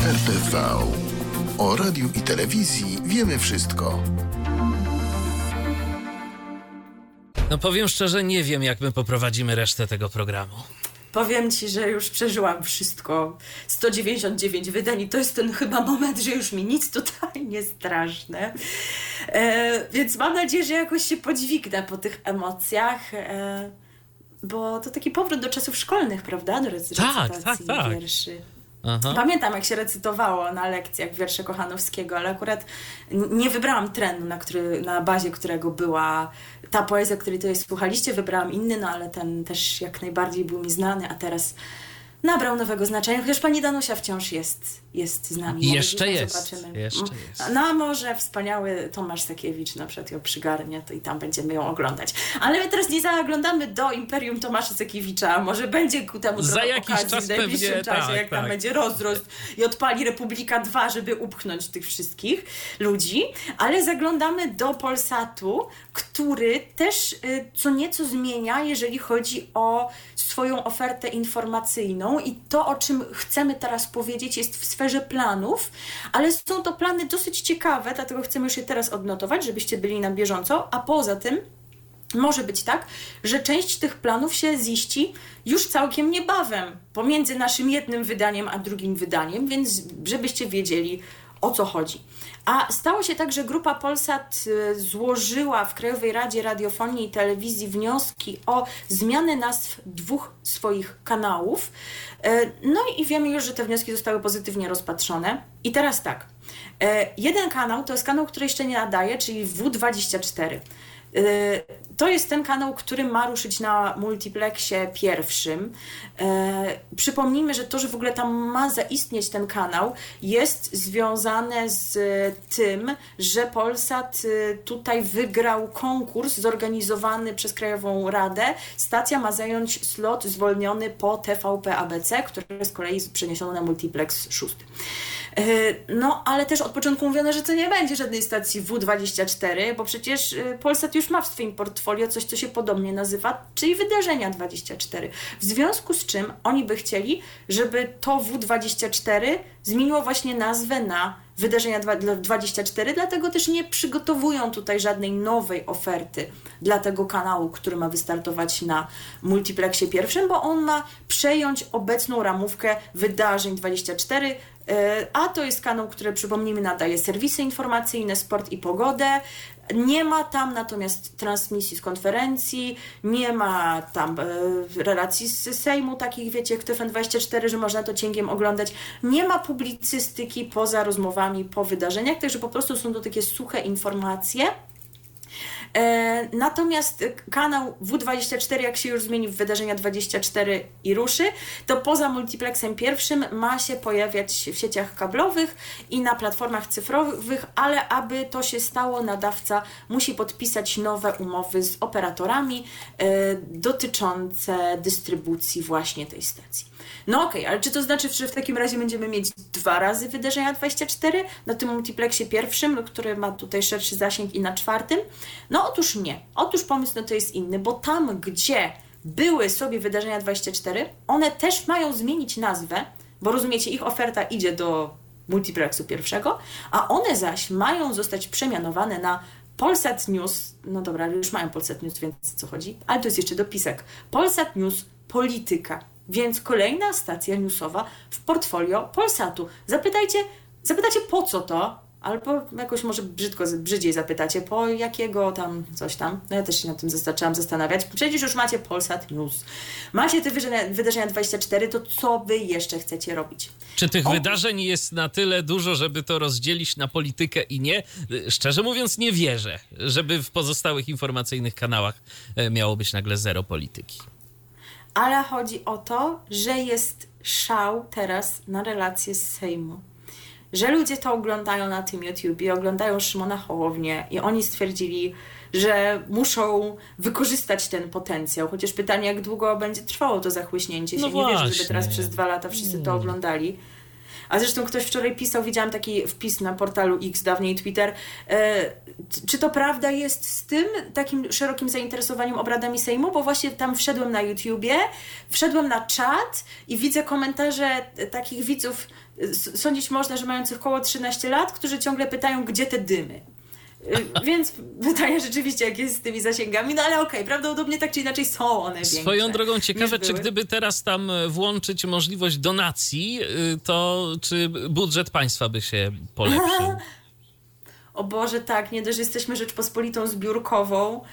RTV. O radiu i telewizji wiemy wszystko. No powiem szczerze, nie wiem, jak my poprowadzimy resztę tego programu. Powiem ci, że już przeżyłam wszystko. 199 wydań i to jest ten chyba moment, że już mi nic tutaj nie straszne. E, więc mam nadzieję, że jakoś się podźwignę po tych emocjach. E, bo to taki powrót do czasów szkolnych, prawda? Do recytacji tak, tak, tak. wierszy. Aha. Pamiętam, jak się recytowało na lekcjach wiersze Kochanowskiego, ale akurat nie wybrałam trenu, na, który, na bazie którego była ta poezja, której tutaj słuchaliście. Wybrałam inny, no ale ten też jak najbardziej był mi znany, a teraz nabrał nowego znaczenia, chociaż pani Danusia wciąż jest, jest z nami. Jeszcze jest. Zobaczymy. Jeszcze jest. No a może wspaniały Tomasz Sakiewicz na przykład ją przygarnie, to i tam będziemy ją oglądać. Ale my teraz nie zaglądamy do Imperium Tomasza Sakiewicza, może będzie ku temu Za jakiś okazji czas w najbliższym pewnie, czasie, tak, jak tak. tam będzie rozrost i odpali Republika 2, żeby upchnąć tych wszystkich ludzi, ale zaglądamy do Polsatu, który też y, co nieco zmienia, jeżeli chodzi o swoją ofertę informacyjną i to, o czym chcemy teraz powiedzieć, jest w sferze planów, ale są to plany dosyć ciekawe, dlatego chcemy już je teraz odnotować, żebyście byli na bieżąco, a poza tym może być tak, że część tych planów się ziści już całkiem niebawem pomiędzy naszym jednym wydaniem a drugim wydaniem, więc żebyście wiedzieli o co chodzi. A stało się tak, że grupa Polsat y, złożyła w Krajowej Radzie Radiofonii i Telewizji wnioski o zmianę nazw dwóch swoich kanałów. Y, no i wiemy już, że te wnioski zostały pozytywnie rozpatrzone. I teraz tak. Y, jeden kanał to jest kanał, który jeszcze nie nadaje, czyli W24. Y, to jest ten kanał, który ma ruszyć na multiplexie pierwszym. Y, przypomnijmy, że to, że w ogóle tam ma zaistnieć ten kanał, jest związane z tym, że Polsat y, tutaj wygrał konkurs zorganizowany przez Krajową Radę. Stacja ma zająć slot zwolniony po TVP ABC, który z kolei przeniesiono na multiplex szósty. No, ale też od początku mówiono, że to nie będzie żadnej stacji W24, bo przecież e, Polsat już ma w swoim portfolio coś, co się podobnie nazywa, czyli Wydarzenia 24. W związku z czym oni by chcieli, żeby to W24 zmieniło właśnie nazwę na Wydarzenia 24, dlatego też nie przygotowują tutaj żadnej nowej oferty dla tego kanału, który ma wystartować na multiplexie pierwszym, bo on ma przejąć obecną ramówkę Wydarzeń 24, e, a to jest kanał, który przypomnijmy nadaje serwisy informacyjne, sport i pogodę, nie ma tam natomiast transmisji z konferencji, nie ma tam e, relacji z Sejmu, takich wiecie, jak TFN24, że można to cięgiem oglądać. Nie ma publicystyki poza rozmowami po wydarzeniach, także po prostu są to takie suche informacje. E, natomiast kanał W24, jak się już zmieni w wydarzenia 24 i ruszy, to poza multiplexem pierwszym ma się pojawiać w sieciach kablowych i na platformach cyfrowych, ale aby to się stało, nadawca musi podpisać nowe umowy z operatorami e, dotyczące dystrybucji właśnie tej stacji. No okej, okay, ale czy to znaczy, że w takim razie będziemy mieć dwa razy wydarzenia 24 na tym multiplexie pierwszym, który ma tutaj szerszy zasięg i na czwartym? No otóż nie. Otóż pomysł no to jest inny, bo tam, gdzie były sobie wydarzenia 24, one też mają zmienić nazwę, bo rozumiecie, ich oferta idzie do multiplexu pierwszego, a one zaś mają zostać przemianowane na Polsat News, no dobra, już mają Polsat News, więc co chodzi? Ale to jest jeszcze dopisek. Polsat News Polityka. Więc kolejna stacja newsowa w portfolio Polsatu. Zapytajcie, zapytacie po co to, albo jakoś może brzydko, brzydziej zapytacie, po jakiego tam coś tam. No ja też się nad tym zaczęłam zastanawiać. Przecież już macie Polsat News. Macie te wydarzenia, wydarzenia 24, to co wy jeszcze chcecie robić? Czy tych o... wydarzeń jest na tyle dużo, żeby to rozdzielić na politykę i nie? Szczerze mówiąc nie wierzę, żeby w pozostałych informacyjnych kanałach e, miało być nagle zero polityki ale chodzi o to, że jest szał teraz na relacje z Sejmu. Że ludzie to oglądają na tym YouTubie, oglądają Szymona Hołownię i oni stwierdzili, że muszą wykorzystać ten potencjał. Chociaż pytanie, jak długo będzie trwało to zachłyśnięcie się. No Nie wierzę, żeby teraz przez dwa lata wszyscy to oglądali. A zresztą ktoś wczoraj pisał, widziałam taki wpis na portalu X, dawniej Twitter. E, czy to prawda jest z tym takim szerokim zainteresowaniem obradami Sejmu? Bo właśnie tam wszedłem na YouTubie, wszedłem na czat i widzę komentarze takich widzów, sądzić można, że mających około 13 lat, którzy ciągle pytają, gdzie te dymy. Y, więc pytanie rzeczywiście, jak jest z tymi zasięgami, no ale okej, okay, prawdopodobnie tak czy inaczej są one większe. Swoją drogą ciekawe, czy gdyby teraz tam e, włączyć możliwość donacji, y, to czy budżet państwa by się polepszył? o Boże, tak, nie dość, że jesteśmy Rzeczpospolitą zbiórkową e,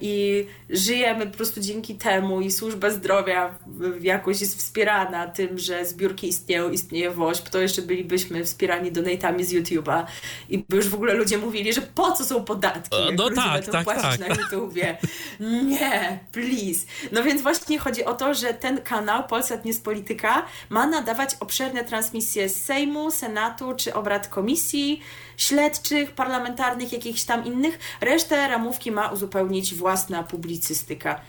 i żyjemy po prostu dzięki temu i służba zdrowia jakoś jest wspierana tym, że zbiórki istnieją, istnieje WOŚP, to jeszcze bylibyśmy wspierani donatami z YouTube'a i by już w ogóle ludzie mówili, że po co są podatki, jak no tak, tak, płacić tak. na YouTubie. Nie, please. No więc właśnie chodzi o to, że ten kanał Polsat News Polityka ma nadawać obszerne transmisje z Sejmu, Senatu czy obrad komisji, śledczych, parlamentarnych, jakichś tam innych. Resztę ramówki ma uzupełnić własna publicystyka.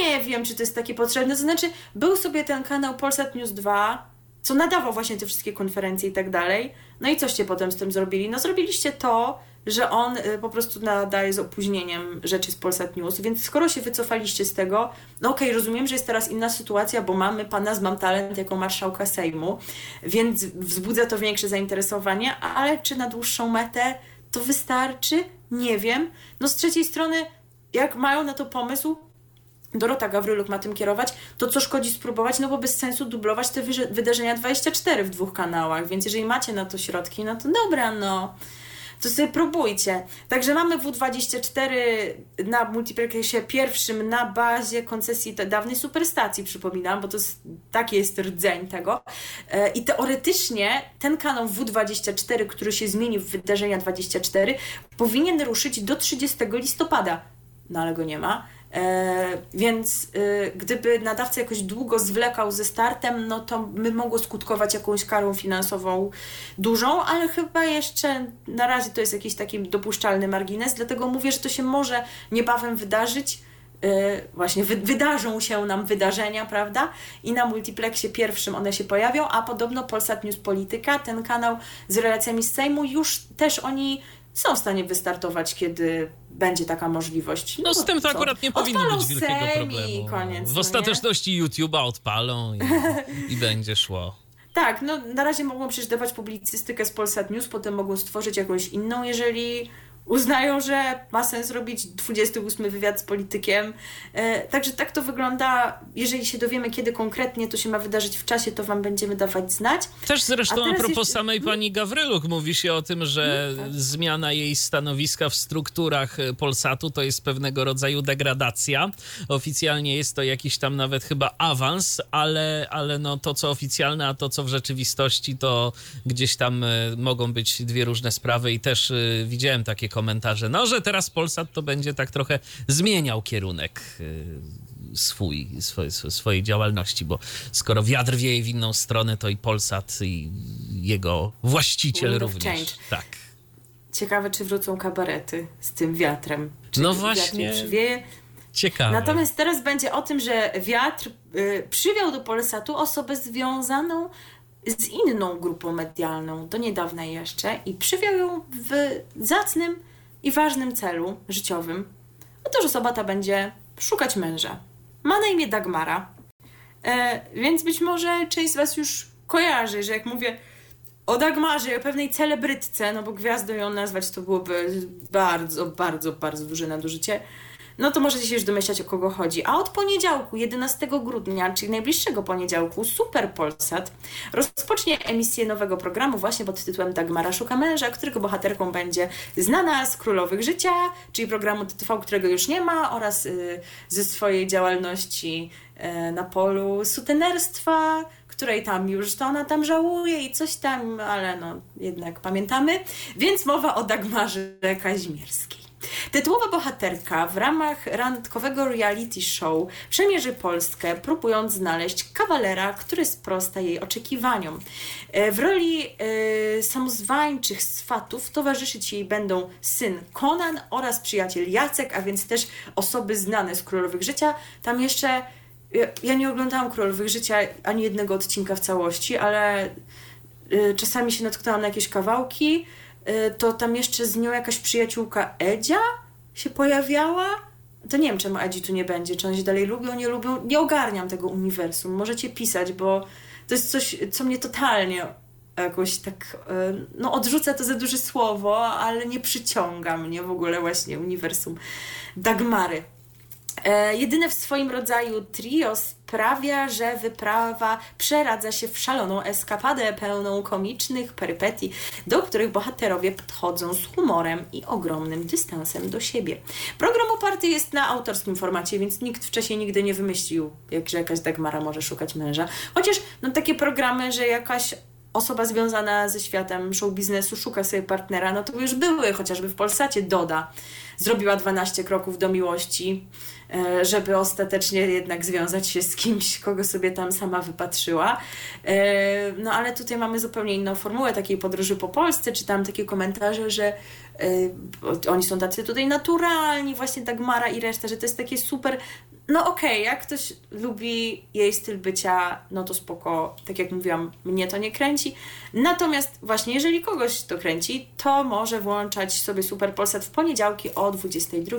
Nie wiem, czy to jest takie potrzebne. To znaczy, był sobie ten kanał Polsat News 2, co nadawał właśnie te wszystkie konferencje i tak dalej. No i coście potem z tym zrobili? No zrobiliście to, że on y, po prostu nadaje z opóźnieniem rzeczy z Polsat News, więc skoro się wycofaliście z tego, no okej, okay, rozumiem, że jest teraz inna sytuacja, bo mamy pana z Mam Talent jako marszałka Sejmu, więc wzbudza to większe zainteresowanie, ale czy na dłuższą metę to wystarczy? Nie wiem. No z trzeciej strony, jak mają na to pomysł, Dorota Gawryluk ma tym kierować, to co szkodzi spróbować, no bo bez sensu dublować te wydarzenia 24 w dwóch kanałach, więc jeżeli macie na to środki, no to dobra, no to sobie próbujcie. Także mamy W24 na multiplexie pierwszym na bazie koncesji dawnej superstacji, przypominam, bo to jest, taki jest rdzeń tego. E, I teoretycznie ten kanał W24, który się zmieni w wydarzenia 24, powinien ruszyć do 30 listopada. No ale go nie ma. E, więc e, gdyby nadawca jakoś długo zwlekał ze startem, no to by mogło skutkować jakąś karą finansową dużą, ale chyba jeszcze na razie to jest jakiś taki dopuszczalny margines, dlatego mówię, że to się może niebawem wydarzyć. właśnie wy, wydarzą się nam wydarzenia, prawda? I na multiplexie pierwszym one się pojawią, a podobno Polsat News Polityka, ten kanał z relacjami z Sejmu, już też oni są w stanie wystartować, kiedy będzie taka możliwość. No, no z tym to co? akurat nie powinno być wielkiego problemu. Koniec, w no ostateczności YouTube'a odpalą i, i będzie szło. Tak, no na razie mogą przecież dawać publicystykę z Polsat News, potem mogą stworzyć jakąś inną, jeżeli uznają, że ma sens robić 28 wywiad z politykiem. E, także tak to wygląda. Jeżeli się dowiemy, kiedy konkretnie to się ma wydarzyć w czasie, to Wam będziemy dawać znać. Też zresztą a, a propos jeszcze... samej pani Gawryluk mówi się o tym, że hmm, tak. zmiana jej stanowiska w strukturach e, Polsatu to jest pewnego rodzaju degradacja. Oficjalnie jest to jakiś tam nawet chyba awans, ale, ale no to, co oficjalne, a to, co w rzeczywistości, to gdzieś tam e, mogą być dwie różne sprawy i też widziałem takie komentarze, no, że teraz Polsat to będzie tak trochę zmieniał kierunek y, swój, swojej, swojej działalności, bo skoro wiatr wieje w inną stronę, to i Polsat i jego właściciel Wind również. Tak. Ciekawe, czy wrócą kabarety z tym wiatrem. Czy no właśnie. przywieje? Ciekawe. Natomiast teraz będzie o tym, że wiatr y, przywiał do Polsatu osobę związaną z inną grupą medialną, do niedawna jeszcze, i przywiał ją w zacnym i ważnym celu życiowym. Otóż osoba ta będzie szukać męża. Ma na imię Dagmara, e, więc być może część z Was już kojarzy, że jak mówię o Dagmarze, o pewnej celebrytce, no bo gwiazdą ją nazwać to byłoby bardzo, bardzo, bardzo duże nadużycie, no to możecie się już domyślać, o kogo chodzi. A od poniedziałku, 11 grudnia, czyli najbliższego poniedziałku, Super Polsat rozpocznie emisję nowego programu właśnie pod tytułem Dagmara szuka męża, którego bohaterką będzie znana z Królowych Życia, czyli programu TTV, którego już nie ma, oraz y, ze swojej działalności y, na polu sutenerstwa, której tam już to ona tam żałuje i coś tam, ale no jednak pamiętamy. Więc mowa o Dagmarze Kazimierskiej. Tytułowa bohaterka w ramach randkowego reality show przemierzy Polskę, próbując znaleźć kawalera, który sprosta jej oczekiwaniom. E, w roli y, samozwańczych swatów towarzyszyć jej będą syn Conan oraz przyjaciel Jacek, a więc też osoby znane z Królowych Życia. Tam jeszcze ja, ja nie oglądałam Królowych Życia ani jednego odcinka w całości, ale czasami się natknęłam na jakieś kawałki. Y, to tam jeszcze z nią jakaś przyjaciółka Edzia się pojawiała. To nie wiem, czemu Edzi tu nie będzie. Czy oni się dalej lubią, nie lubią. Nie ogarniam tego uniwersum. Możecie pisać, bo to jest coś, co mnie totalnie jakoś tak, y, no odrzuca to za duże słowo, ale nie przyciąga mnie w ogóle właśnie uniwersum Dagmary. E, jedyne w swoim rodzaju trio sprawia, że wyprawa przeradza się w szaloną eskapadę pełną komicznych perypetii, do których bohaterowie podchodzą z humorem i ogromnym dystansem do siebie. Program oparty jest na autorskim formacie, więc nikt wcześniej nigdy nie wymyślił, jak, że jakaś Dagmara może szukać męża. Chociaż no, takie programy, że jakaś osoba związana ze światem show biznesu szuka sobie partnera, no to już były, chociażby w Polsacie Doda zrobiła 12 kroków do miłości E, żeby ostatecznie jednak związać się z kimś, kogo sobie tam sama wypatrzyła. E, no ale tutaj mamy zupełnie inną formułę takiej podróży po Polsce. Czytałam takie komentarze, że e, oni są tacy tutaj naturalni, właśnie Dagmara i reszta, że to jest takie super no okej, okay, jak ktoś lubi jej styl bycia, no to spoko, tak jak mówiłam, mnie to nie kręci. Natomiast właśnie, jeżeli kogoś to kręci, to może włączać sobie Super Polsat w poniedziałki o 22,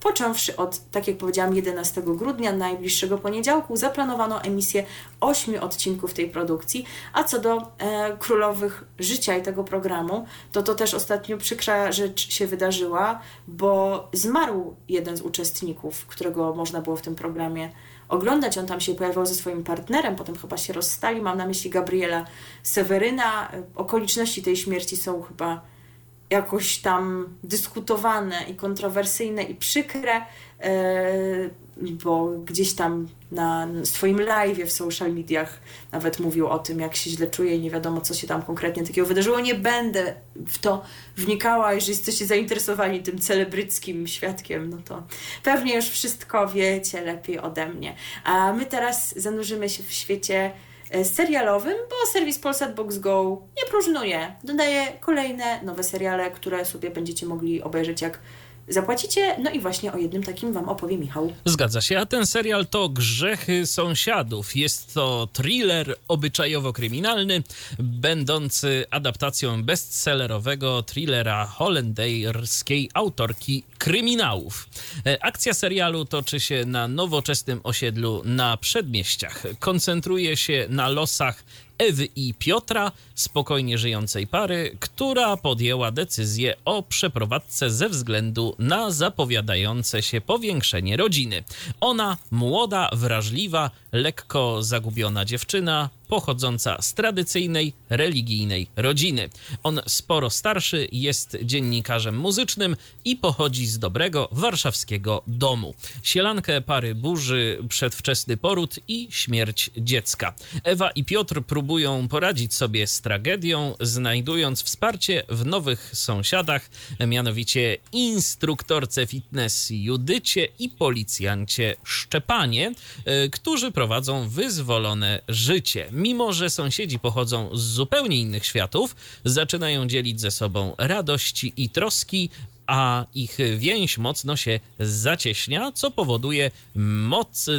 począwszy od, tak jak powiedziałam, 11 grudnia, najbliższego poniedziałku, zaplanowano emisję 8 odcinków tej produkcji, a co do e, królowych życia i tego programu, to to też ostatnio przykra rzecz się wydarzyła, bo zmarł jeden z uczestników, którego można było w tym programie oglądać. On tam się pojawiał ze swoim partnerem, potem chyba się rozstali. Mam na myśli Gabriela Seweryna. Okoliczności tej śmierci są chyba jakoś tam dyskutowane i kontrowersyjne i przykre. E, bo gdzieś tam na swoim live w social mediach nawet mówił o tym, jak się źle czuje i nie wiadomo, co się tam konkretnie takiego wydarzyło. Nie będę w to wnikała. Jeżeli jesteście zainteresowani tym celebryckim świadkiem, no to pewnie już wszystko wiecie lepiej ode mnie. A my teraz zanurzymy się w świecie serialowym, bo serwis Polsat Box Go nie próżnuje. Dodaje kolejne nowe seriale, które sobie będziecie mogli obejrzeć jak zapłacicie. No i właśnie o jednym takim wam opowie Michał. Zgadza się, a ten serial to Grzechy Sąsiadów. Jest to thriller obyczajowo-kryminalny, będący adaptacją bestsellerowego thrillera holenderskiej autorki kryminałów. E, Akcja serialu toczy się na nowoczesnym osiedlu na przedmieściach. Koncentruje się na losach Ewy i Piotra, spokojnie żyjącej pary, która podjęła decyzję o przeprowadzce ze względu na zapowiadające się powiększenie rodziny. Ona, młoda, wrażliwa, lekko zagubiona dziewczyna, pochodząca z tradycyjnej, religijnej rodziny. On sporo starszy, jest dziennikarzem muzycznym i pochodzi z dobrego warszawskiego domu. Sielankę pary burzy przedwczesny poród i śmierć dziecka. Ewa i Piotr próbują poradzić sobie z tragedią, znajdując wsparcie w nowych sąsiadach, mianowicie instruktorce fitness Judycie i policjancie Szczepanie, y, którzy prowadzą wyzwolone życie. Mimo, że sąsiedzi pochodzą z zupełnie innych światów, zaczynają dzielić ze sobą radości i troski, a ich więź mocno się zacieśnia, co powoduje moc,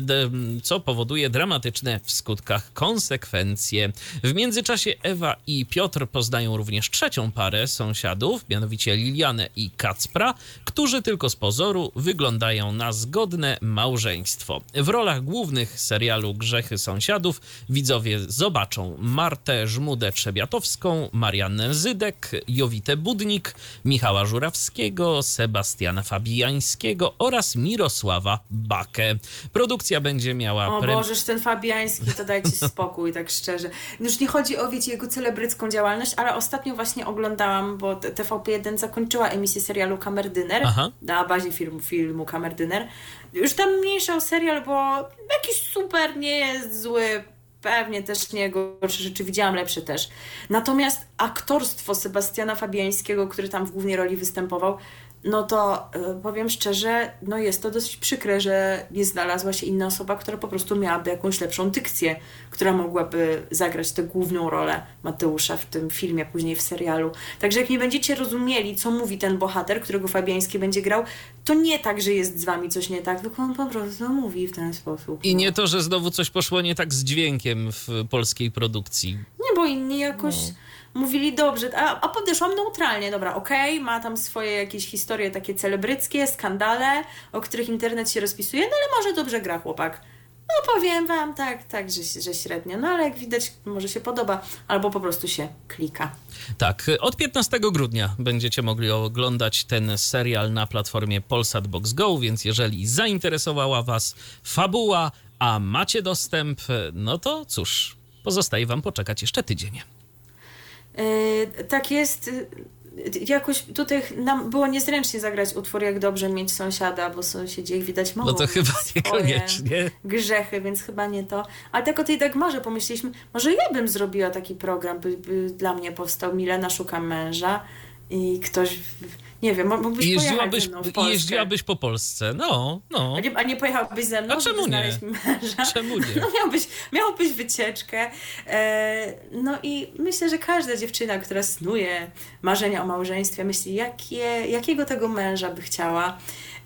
co powoduje dramatyczne w skutkach konsekwencje. W międzyczasie Ewa i Piotr poznają również trzecią parę sąsiadów, mianowicie Lilianę i Kacpra, którzy tylko z pozoru wyglądają na zgodne małżeństwo. W rolach głównych serialu Grzechy Sąsiadów widzowie zobaczą Martę Żmudę-Trzebiatowską, Mariannę Zydek, Jowitę Budnik, Michała Żurawskiego, Sebastiana Fabiańskiego oraz Mirosława Bakę. Produkcja będzie miała... O pre- Bożeż, ten Fabiański, to dajcie spokój, tak szczerze. Już nie chodzi o, wiecie, jego celebrycką działalność, ale ostatnio właśnie oglądałam, bo t- TVP1 zakończyła emisję serialu Kamerdyner Aha. na bazie filmu, filmu Kamerdyner. Już tam mniejsza o serial, bo jakiś super nie jest zły, pewnie też nie gorszy rzeczy, widziałam lepsze też. Natomiast aktorstwo Sebastiana Fabiańskiego, który tam w głównej roli występował, no to y, powiem szczerze, no jest to dosyć przykre, że nie znalazła się inna osoba, która po prostu miałaby jakąś lepszą dykcję, która mogłaby zagrać tę główną rolę Mateusza w tym filmie, później w serialu. Także jak nie będziecie rozumieli, co mówi ten bohater, którego Fabiański będzie grał, to nie tak, że jest z wami coś nie tak, tylko on po prostu mówi w ten sposób. I no. nie to, że znowu coś poszło nie tak z dźwiękiem w polskiej produkcji. Nie, bo inni jakoś mówili dobrze, a, a podeszłam neutralnie, dobra, okej, ma tam swoje jakieś historie takie celebryckie, skandale, o których internet się rozpisuje, no ale może dobrze gra chłopak. No powiem wam, tak, tak, że, że średnio, no ale jak widać, może się podoba, albo po prostu się klika. Tak, od 15 grudnia będziecie mogli oglądać ten serial na platformie Polsat Box Go, więc jeżeli zainteresowała Was fabuła, a macie dostęp, no to cóż, pozostaje Wam poczekać jeszcze tydzień. Yy, tak jest. yy, Jakoś tutaj nam było niezręcznie zagrać utwór Jak dobrze mieć sąsiada, bo sąsiedzi ich widać mogą. No to chyba niekoniecznie. Grzechy, więc chyba nie to. Ale tak o tej Dagmarze pomyśleliśmy, może ja bym zrobiła taki program, by, by dla mnie powstał Milena szuka męża i ktoś, nie wiem, mógłbyś I pojechać jeździłabyś, ze mną jeździłabyś po Polsce. No, no. A nie, a nie pojechałbyś ze mną, A czemu nie? Czemu nie? No miałbyś, miałbyś wycieczkę. E, no i myślę, że każda dziewczyna, która snuje marzenia o małżeństwie, myśli, jakie, jakiego tego męża by chciała.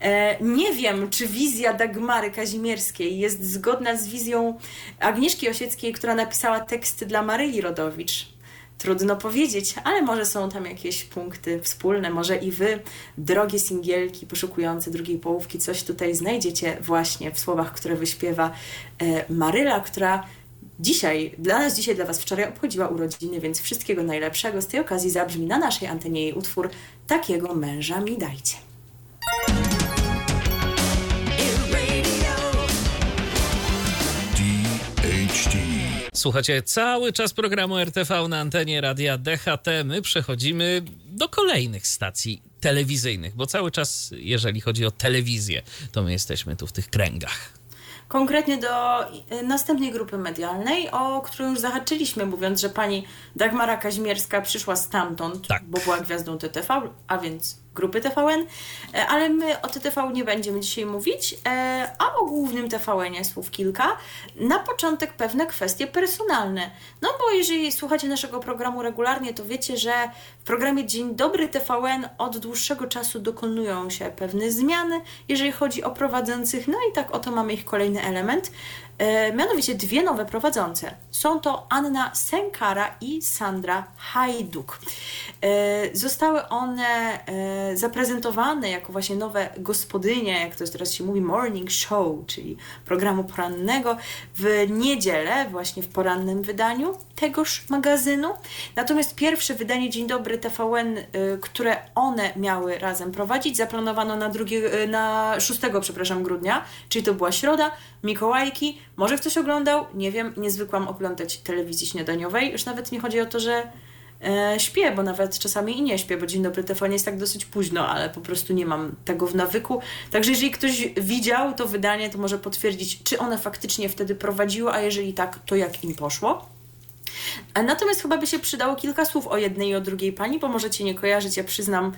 E, nie wiem, czy wizja Dagmary Kazimierskiej jest zgodna z wizją Agnieszki Osieckiej, która napisała teksty dla Maryi Rodowicz. Trudno powiedzieć, ale może są tam jakieś punkty wspólne. Może i wy, drogie singielki poszukujące drugiej połówki, coś tutaj znajdziecie właśnie w słowach, które wyśpiewa e, Maryla, która dzisiaj, dla nas dzisiaj, dla was wczoraj obchodziła urodziny, więc wszystkiego najlepszego. Z tej okazji zabrzmi na naszej antenie jej utwór Takiego męża mi dajcie. Słuchacie cały czas programu RTV na antenie radia DHT. My przechodzimy do kolejnych stacji telewizyjnych, bo cały czas, jeżeli chodzi o telewizję, to my jesteśmy tu w tych kręgach. Konkretnie do y, następnej grupy medialnej, o którą już zahaczyliśmy, mówiąc, że pani Dagmara Kazimierska przyszła stamtąd, Tak. bo była gwiazdą TTV, a więc grupy TVN, e, ale my o TTV nie będziemy dzisiaj mówić, e, a o głównym TVN słów kilka. Na początek pewne kwestie personalne. No bo jeżeli słuchacie naszego programu regularnie, to wiecie, że w programie Dzień Dobry TVN od dłuższego czasu dokonują się pewne zmiany, jeżeli chodzi o prowadzących, no i tak oto mamy ich kolejny element. E, mianowicie dwie nowe prowadzące. Są to Anna Senkara i Sandra Hajduk. E, zostały one e, zaprezentowane jako właśnie nowe gospodynie, jak to teraz się mówi, morning show, czyli programu porannego w niedzielę, właśnie w porannym wydaniu tegoż magazynu. Natomiast pierwsze wydanie Dzień Dobry TVN, które one miały razem prowadzić, zaplanowano na, drugie, na 6 przepraszam, grudnia, czyli to była środa, Mikołajki. Może ktoś oglądał? Nie wiem, nie zwykłam oglądać telewizji śniadaniowej. Już nawet nie chodzi o to, że e, śpię, bo nawet czasami i nie śpię, bo Dzień Dobry TVN jest tak dosyć późno, ale po prostu nie mam tego w nawyku. Także jeżeli ktoś widział to wydanie, to może potwierdzić, czy one faktycznie wtedy prowadziły, a jeżeli tak, to jak im poszło. Natomiast chyba by się przydało kilka słów o jednej i o drugiej pani, bo możecie nie kojarzyć, ja przyznam,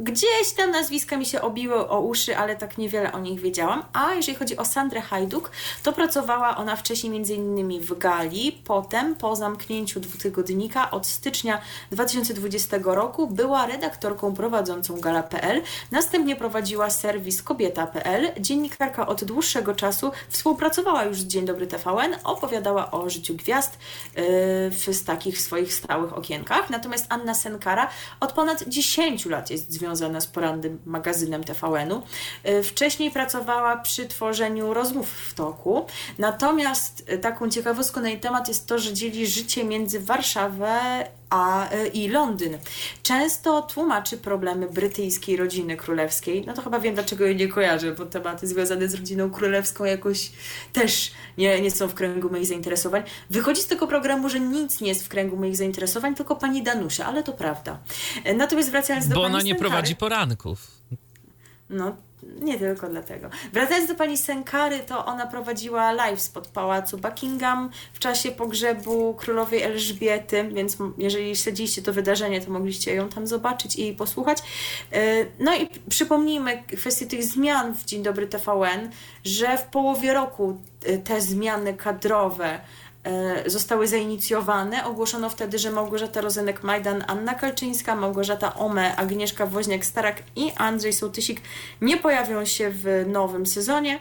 Gdzieś tam nazwiska mi się obiły o uszy, ale tak niewiele o nich wiedziałam. A jeżeli chodzi o Sandrę Hajduk, to pracowała ona wcześniej m.in. w Gali, potem po zamknięciu dwutygodnika od stycznia 2020 roku była redaktorką prowadzącą Gala.pl, następnie prowadziła serwis Kobieta.pl. Dziennikarka od dłuższego czasu współpracowała już z Dzień Dobry TVN, opowiadała o życiu gwiazd yy, w takich swoich stałych okienkach. Natomiast Anna Senkara od ponad 10 lat jest związana związana z porannym magazynem TVN-u. Y, wcześniej pracowała przy tworzeniu rozmów w toku, natomiast y, taką ciekawostką na jej temat jest to, że dzieli życie między Warszawę a, y, i Londyn. Często tłumaczy problemy brytyjskiej rodziny królewskiej. No to chyba wiem, dlaczego jej nie kojarzę, bo tematy związane z rodziną królewską jakoś też nie, nie są w kręgu moich zainteresowań. Wychodzi z tego programu, że nic nie jest w kręgu moich zainteresowań, tylko pani Danusia, ale to prawda. Natomiast wracając do Bo pani ona nie prowadzi poranków. No, nie tylko dlatego. Wracając do pani Senkary, to ona prowadziła live spod pałacu Buckingham w czasie pogrzebu królowej Elżbiety, więc jeżeli śledziliście to wydarzenie, to mogliście ją tam zobaczyć i posłuchać. E, no i przypomnijmy kwestię tych zmian w Dzień Dobry TVN, że w połowie roku e, te zmiany kadrowe zostały zainicjowane. Ogłoszono wtedy, że Małgorzata Rozenek-Majdan, Anna Kalczyńska, Małgorzata Ome, Agnieszka Woźniak-Starak i Andrzej Sołtysik nie pojawią się w nowym sezonie.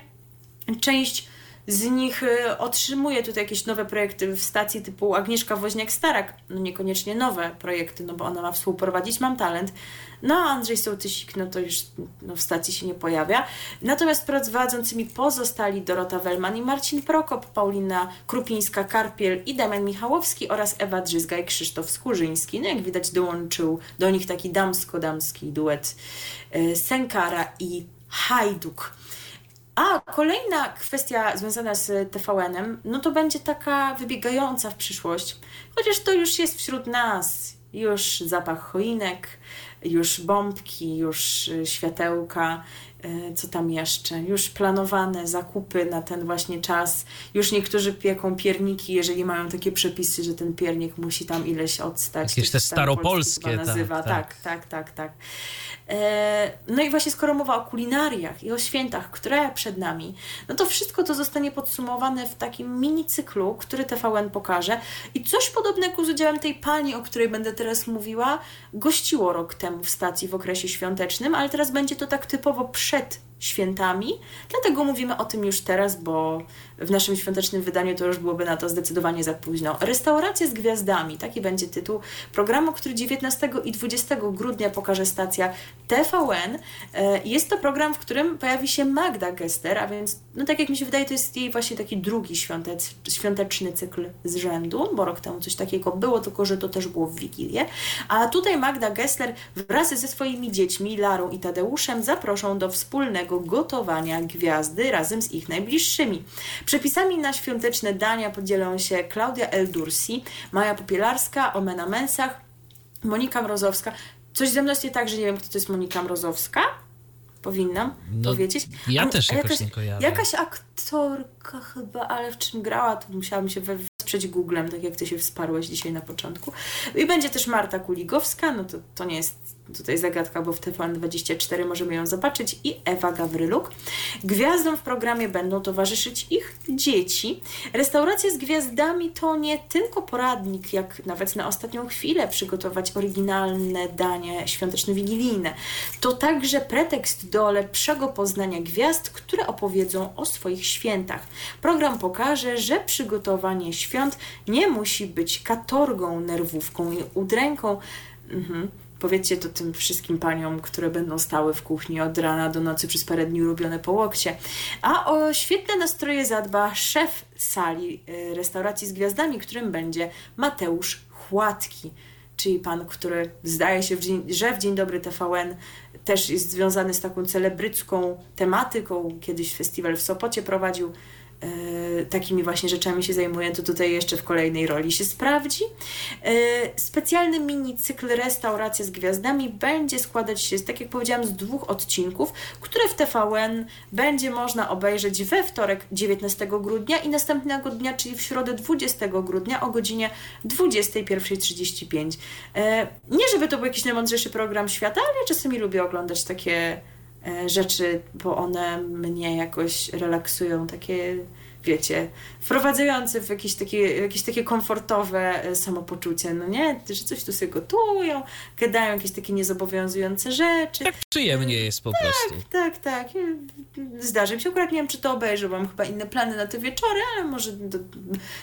Część z nich e, otrzymuje tutaj jakieś nowe projekty w stacji typu Agnieszka Woźniak-Starak. No niekoniecznie nowe projekty, no bo ona ma współprowadzić Mam Talent. No Andrzej Sołtysik, no to już no, w stacji się nie pojawia. Natomiast prowadzącymi pozostali Dorota Welman i Marcin Prokop, Paulina Krupińska-Karpiel i Damian Michałowski oraz Ewa Drzyzga i Krzysztof Skurzyński. No jak widać dołączył do nich taki damsko-damski duet e, Senkara i Hajduk. A kolejna kwestia związana z TVN-em, no to będzie taka wybiegająca w przyszłość, chociaż to już jest wśród nas. Już zapach choinek, już bombki, już y, światełka, y, co tam jeszcze, już planowane zakupy na ten właśnie czas. Już niektórzy pieką pierniki, jeżeli mają takie przepisy, że ten piernik musi tam ileś odstać. Jakieś te staropolskie. Tak, nazywa. Tak, tak, tak, tak. tak. E, no i właśnie skoro mowa o kulinariach i o świętach, które przed nami, no to wszystko to zostanie podsumowane w takim mini cyklu, który TVN pokaże. I coś podobnego z udziałem tej pani, o której będę teraz mówiła, gościło rok temu w stacji w okresie świątecznym, ale teraz będzie to tak typowo przed świętami. Dlatego mówimy o tym już teraz, bo w naszym świątecznym wydaniu to już byłoby na to zdecydowanie za późno. Restauracja z gwiazdami, taki będzie tytuł programu, który 19 i 20 grudnia pokaże stacja TVN. E, jest to program, w którym pojawi się Magda Gester, a więc, no tak jak mi się wydaje, to jest jej właśnie taki drugi świątec, świąteczny cykl z rzędu, bo rok temu coś takiego było, tylko że to też było w Wigilię. A tutaj Magda Gessler wraz ze swoimi dziećmi, Larą i Tadeuszem, zaproszą do wspólnego gotowania gwiazdy razem z ich najbliższymi. Przepisami na świąteczne dania podzielą się Klaudia Eldursi, Maja Popielarska, Omena Mensach, Monika Mrozowska. Coś ze mną jest nie tak, że nie wiem, kto to jest Monika Mrozowska. Powinnam no, powiedzieć. Ja A, też jakoś jakaś, nie kojarzę. Jakaś aktorka chyba, ale w czym grała, to musiałam się wesprzeć Googlem, tak jak ty się wsparłeś dzisiaj na początku. I będzie też Marta Kuligowska, no to, to nie jest tutaj zagadka, bo w TVN24 możemy ją zobaczyć, i Ewa Gawryluk. Gwiazdom w programie będą towarzyszyć ich dzieci. Restauracja z gwiazdami to nie tylko poradnik, jak nawet na ostatnią chwilę przygotować oryginalne danie świąteczno-wigilijne. To także pretekst do lepszego poznania gwiazd, które opowiedzą o swoich świętach. Program pokaże, że przygotowanie świąt nie musi być katorgą, nerwówką i udręką. Mhm. Powiedzcie to tym wszystkim paniom, które będą stały w kuchni od rana do nocy przez parę dni robione po łokcie. A o świetne nastroje zadba szef sali y, restauracji z gwiazdami, którym będzie Mateusz Chłatki czyli pan, który zdaje się, że w Dzień Dobry TVN też jest związany z taką celebrycką tematyką. Kiedyś festiwal w Sopocie prowadził takimi właśnie rzeczami się zajmuję, to tutaj jeszcze w kolejnej roli się sprawdzi. E, specjalny mini cykl Restauracja z Gwiazdami będzie składać się, tak jak powiedziałam, z dwóch odcinków, które w TVN będzie można obejrzeć we wtorek 19 grudnia i następnego dnia, czyli w środę 20 grudnia o godzinie 21.35. E, nie żeby to był jakiś najmądrzejszy program świata, ale czasami lubię oglądać takie E, rzeczy, bo one mnie jakoś relaksują, takie wiecie, wprowadzające w jakieś takie, jakieś takie komfortowe e, samopoczucie, no nie? Że coś tu sobie gotują, gadają jakieś takie niezobowiązujące rzeczy. Tak przyjemnie jest po tak, prostu. Tak, tak. Zdarzy mi się, akurat nie wiem, czy to obejrzę, mam chyba inne plany na te wieczory, ale może do,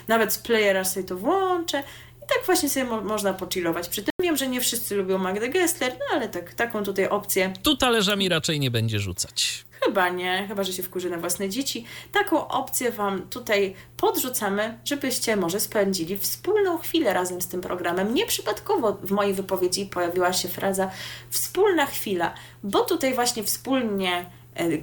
nawet z playera sobie to włączę. I tak właśnie sobie mo można pochillować przy tym. Wiem, że nie wszyscy lubią Magdę Gessler, no ale tak, taką tutaj opcję. Tu talerzami raczej nie będzie rzucać. Chyba nie, chyba że się wkurzy na własne dzieci. Taką opcję Wam tutaj podrzucamy, żebyście może spędzili wspólną chwilę razem z tym programem. Nieprzypadkowo w mojej wypowiedzi pojawiła się fraza wspólna chwila, bo tutaj właśnie wspólnie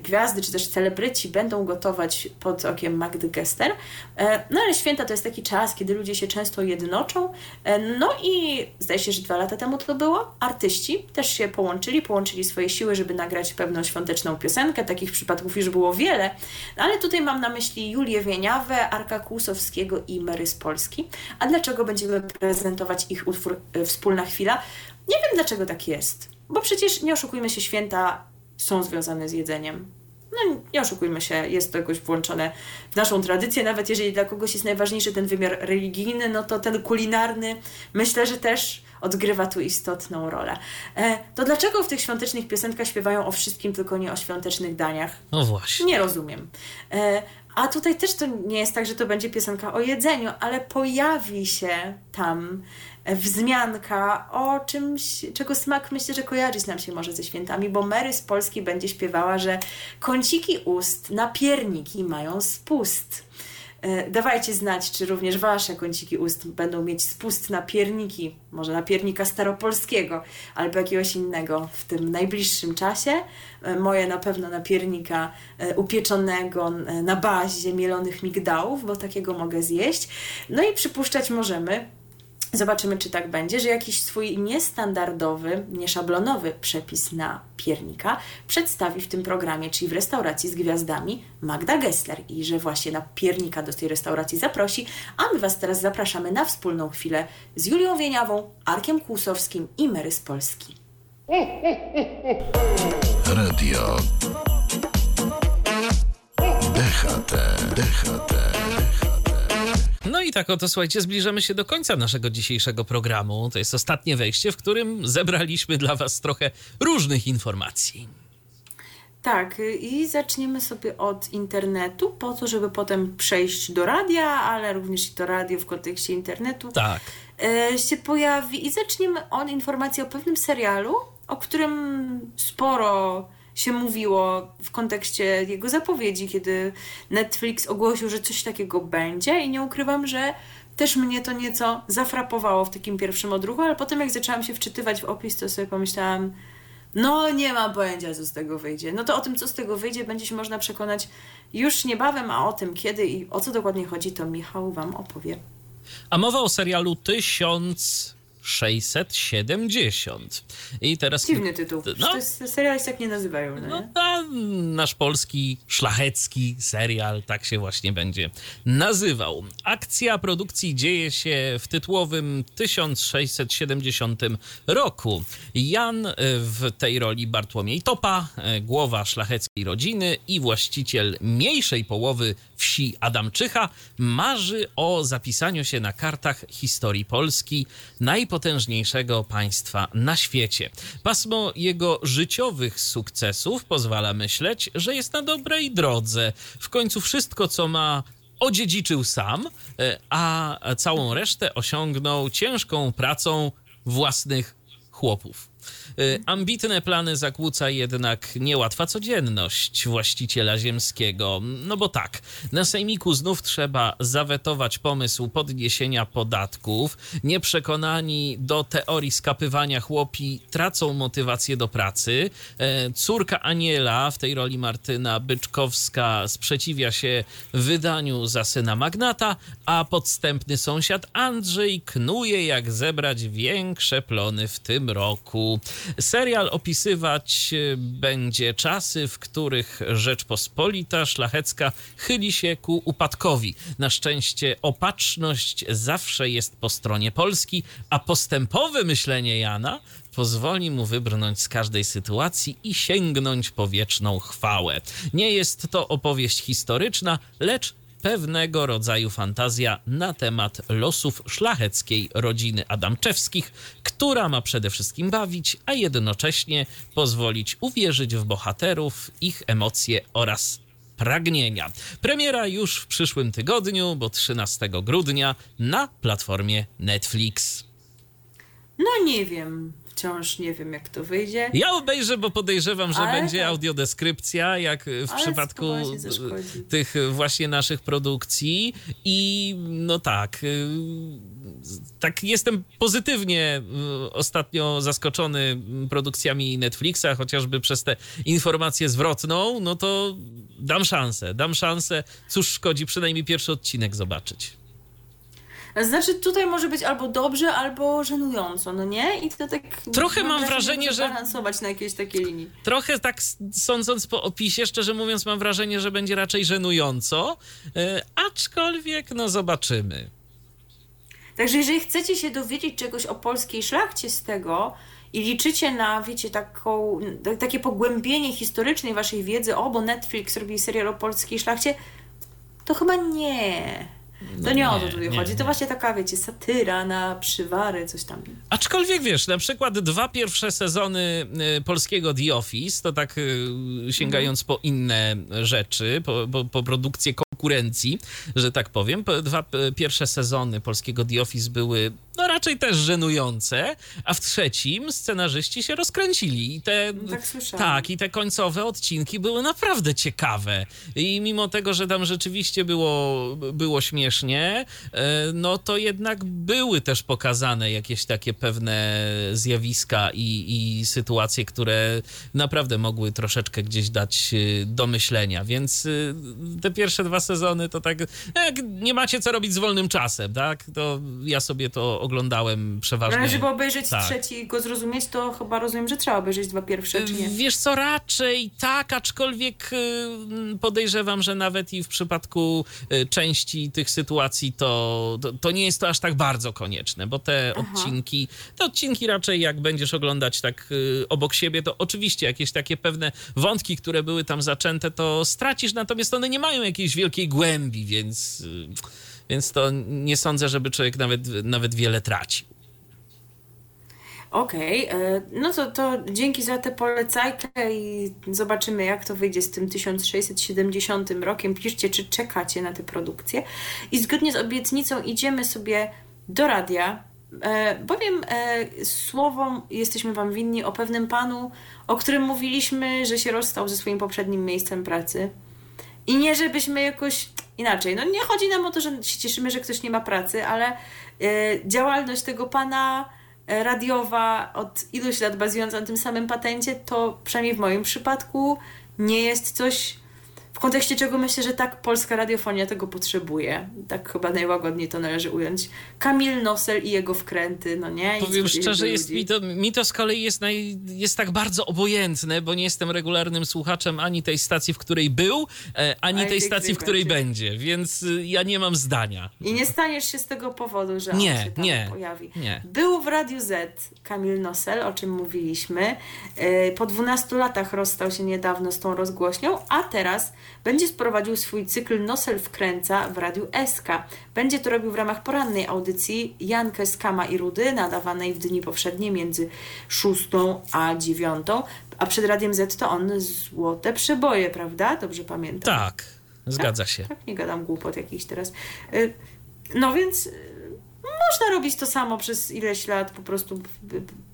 gwiazdy czy też celebryci będą gotować pod okiem Magdy Gester. E, no ale święta to jest taki czas, kiedy ludzie się często jednoczą. E, no i zdaje się, że dwa lata temu to było. Artyści też się połączyli, połączyli swoje siły, żeby nagrać pewną świąteczną piosenkę. Takich przypadków już było wiele. Ale tutaj mam na myśli Julię Wieniawę, Arka Kłusowskiego i Mary z Polski. A dlaczego będziemy prezentować ich utwór Wspólna Chwila? Nie wiem, dlaczego tak jest. Bo przecież nie oszukujmy się, święta są związane z jedzeniem. No nie oszukujmy się, jest to jakoś włączone w naszą tradycję, nawet jeżeli dla kogoś jest najważniejszy ten wymiar religijny, no to ten kulinarny myślę, że też odgrywa tu istotną rolę. E, to dlaczego w tych świątecznych piosenkach śpiewają o wszystkim, tylko nie o świątecznych daniach? No właśnie. Nie rozumiem. E, a tutaj też to nie jest tak, że to będzie piosenka o jedzeniu, ale pojawi się tam wzmianka o czymś, czego smak myślę, że kojarzyć nam się może ze świętami, bo Mary z Polski będzie śpiewała, że kąciki ust na pierniki mają spust. E, dawajcie znać, czy również wasze kąciki ust będą mieć spust na pierniki, może na piernika staropolskiego, albo jakiegoś innego w tym najbliższym czasie. E, moje na pewno na piernika e, upieczonego na bazie mielonych migdałów, bo takiego mogę zjeść. No i przypuszczać możemy, Zobaczymy, czy tak będzie, że jakiś swój niestandardowy, nieszablonowy przepis na piernika przedstawi w tym programie, czyli w restauracji z gwiazdami Magda Gessler i że właśnie na piernika do tej restauracji zaprosi, a my Was teraz zapraszamy na wspólną chwilę z Julią Wieniawą, Arkiem Kłusowskim i Mary z Polski. Radio DHT, DHT. No i tak oto, słuchajcie, zbliżamy się do końca naszego dzisiejszego programu. To jest ostatnie wejście, w którym zebraliśmy dla Was trochę różnych informacji. Tak, i zaczniemy sobie od internetu, po to, żeby potem przejść do radia, ale również i to radio w kontekście internetu. Tak. E, się pojawi i zaczniemy od informacji o pewnym serialu, o którym sporo się mówiło w kontekście jego zapowiedzi, kiedy Netflix ogłosił, że coś takiego będzie i nie ukrywam, że też mnie to nieco zafrapowało w takim pierwszym odruchu, ale potem jak zaczęłam się wczytywać w opis, to sobie pomyślałam, no nie mam pojęcia, co z tego wyjdzie. No to o tym, co z tego wyjdzie, będzie się można przekonać już niebawem, a o tym, kiedy i o co dokładnie chodzi, to Michał Wam opowie. A mowa o serialu Tysiąc 1670. I teraz. Dziwny tytuł. No. To jest, seriale się tak nie nazywają, no, No, nie? a nasz polski, szlachecki serial tak się właśnie będzie nazywał. Akcja produkcji dzieje się w tytułowym 1670 roku. Jan e, w tej roli Bartłomiej Topa, e, głowa szlacheckiej rodziny i właściciel mniejszej połowy wsi Adamczycha, marzy o zapisaniu się na kartach historii Polski, najpotężniejszego państwa na świecie. Pasmo jego życiowych sukcesów pozwala myśleć, że jest na dobrej drodze. W końcu wszystko, co ma, odziedziczył sam, e, a całą resztę osiągnął ciężką pracą własnych chłopów. Y, Ambitne plany zakłóca jednak niełatwa codzienność właściciela ziemskiego. No bo tak, na sejmiku znów trzeba zawetować pomysł podniesienia podatków. Nieprzekonani do teorii skapywania chłopi tracą motywację do pracy. E, Córka Aniela, w tej roli Martyna Byczkowska, sprzeciwia się wydaniu za syna magnata, a podstępny sąsiad Andrzej knuje, jak zebrać większe plony w tym roku. Serial opisywać e, będzie czasy, w których Rzeczpospolita szlachecka chyli się ku upadkowi. Na szczęście opatrzność zawsze jest po stronie Polski, a postępowe myślenie Jana pozwoli mu wybrnąć z każdej sytuacji i sięgnąć po wieczną chwałę. Nie jest to opowieść historyczna, lecz pewnego rodzaju fantazja na temat losów szlacheckiej rodziny Adamczewskich, która ma przede wszystkim bawić, a jednocześnie pozwolić uwierzyć w bohaterów, ich emocje oraz pragnienia. Premiera już w przyszłym tygodniu, bo 13 grudnia na platformie Netflix. No nie wiem. Wciąż nie wiem, jak to wyjdzie. Ja obejrzę, bo podejrzewam, że Ale będzie tak. audiodeskrypcja, jak w Ale przypadku tych właśnie naszych produkcji. I no tak, y, tak jestem pozytywnie y, ostatnio zaskoczony produkcjami Netflixa, chociażby przez tę informację zwrotną, no to dam szansę, dam szansę. Cóż szkodzi przynajmniej pierwszy odcinek zobaczyć. Znaczy, tutaj może być albo dobrze, albo żenująco, no nie? I to tak. Trochę mam wrażenie, że- balansować na jakiejś takiej linii. Trochę tak sądząc po opisie, szczerze mówiąc, mam wrażenie, że będzie raczej żenująco, y, aczkolwiek no zobaczymy. Także jeżeli chcecie się dowiedzieć czegoś o polskiej szlachcie z tego i liczycie na, wiecie, taką, tak- takie pogłębienie historycznej waszej wiedzy, o, bo Netflix robi serial o polskiej szlachcie, to chyba nie. To nie, o to tutaj nie, chodzi. nie. To właśnie taka, wiecie, satyra na przywary, coś tam. Aczkolwiek wiesz, na przykład dwa pierwsze sezony y, polskiego The Office, to tak y, sięgając po inne rzeczy, po, po, po produkcję konkurencji, że tak powiem, po- dwa pierwsze sezony polskiego The Office były no raczej też żenujące, a w trzecim scenarzyści się rozkręcili i te No tak tak, i te końcowe odcinki były naprawdę ciekawe. I mimo tego, że tam rzeczywiście było, było śmiesznie, e, no to jednak były też pokazane jakieś takie pewne zjawiska i, i sytuacje, które naprawdę mogły troszeczkę gdzieś dać e, do myślenia. Więc e, te pierwsze dwa sezony to tak, jak nie macie co robić z wolnym czasem, tak? To ja sobie to oglądałem przeważnie. Ale żeby obejrzeć tak. trzeci i go zrozumieć, to chyba rozumiem, że trzeba obejrzeć dwa pierwsze, czy nie? Wiesz co, raczej tak, aczkolwiek y, podejrzewam, że nawet i w przypadku y, części tych sytuacji to, to, to nie jest to aż tak bardzo konieczne, bo te Aha. odcinki, te odcinki raczej jak będziesz oglądać tak y, obok siebie, to oczywiście jakieś takie pewne wątki, które były tam zaczęte, to stracisz, natomiast one nie mają jakiejś wielkiej głębi, więc, y, więc to nie sądzę, żeby człowiek nawet, nawet wiele tracił. Okej, e, no to, to dzięki za tę polecajkę i zobaczymy, jak to wyjdzie z tym 1670 rokiem. Piszcie, czy czekacie na tę produkcję. I zgodnie z obietnicą idziemy sobie do radia. E, bowiem e, słowom jesteśmy Wam winni o pewnym panu, o którym mówiliśmy, że się rozstał ze swoim poprzednim miejscem pracy. I nie, żebyśmy jakoś inaczej. No nie chodzi nam o to, że się cieszymy, że ktoś nie ma pracy, ale e, działalność tego pana e, radiowa od iluś lat bazująca na tym samym patencie, to przynajmniej w moim przypadku nie jest coś, kontekście czego myślę, że tak polska radiofonia tego potrzebuje. Tak chyba najłagodniej to należy ująć. Kamil Nosel i jego wkręty, no nie? I Powiem szczerze, jest, mi, to, mi to z kolei jest, naj, jest tak bardzo obojętne, bo nie jestem regularnym słuchaczem ani tej stacji, w której był, e, ani tej stacji, w której której będzie, więc y, ja nie mam zdania. I nie staniesz się z tego powodu, że Nie, on się tam nie, pojawi. nie. Był w Radiu Z Kamil Nosel, o czym mówiliśmy. Yy, Po 12 latach rozstał się niedawno z tą rozgłośnią, a teraz będzie sprowadził swój cykl Nosel wkręca w Radiu SK. Będzie to robił w ramach porannej audycji Jankę z Kama i Rudy, nadawanej w dni powszednie między 6 a 9. A przed Radiem Z to on złote przeboje, prawda? Dobrze pamiętam. Tak, zgadza się. Tak, nie gadam głupot jakichś teraz. Y, No więc y, można robić to samo przez ileś lat, po prostu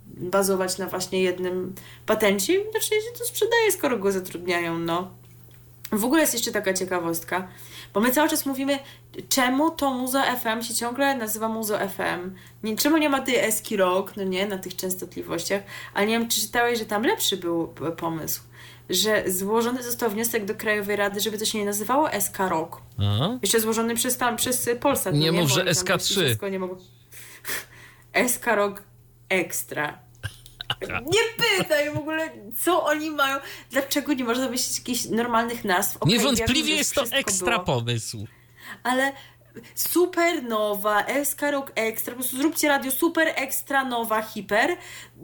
bazować na właśnie jednym patencie i widocznie się to sprzedaje, skoro go zatrudniają, no. W ogóle jest jeszcze taka ciekawostka, bo my cały czas mówimy, czemu to Muzo FM się ciągle nazywa Muzo FM. Nie, czemu nie ma tej Eski Rock, no nie, na tych częstotliwościach, ale nie wiem, czy czytałeś, że tam lepszy był p- pomysł, że złożony został wniosek do Krajowej Rady, żeby to się nie nazywało SK Rock. A? Jeszcze złożony przez tam, przez Polsat. Nie no mów, bo że oni tam SK3. wszystko Nie. SK Rock Extra. Nie pytaj w ogóle, co oni mają. Dlaczego nie można wymyślić jakichś normalnych nazw? Wiem, Niewątpliwie jest to ekstra było, pomysł. Ale Supernowa, SK Rock Extra, po prostu zróbcie radio Super Extra Nowa Hiper,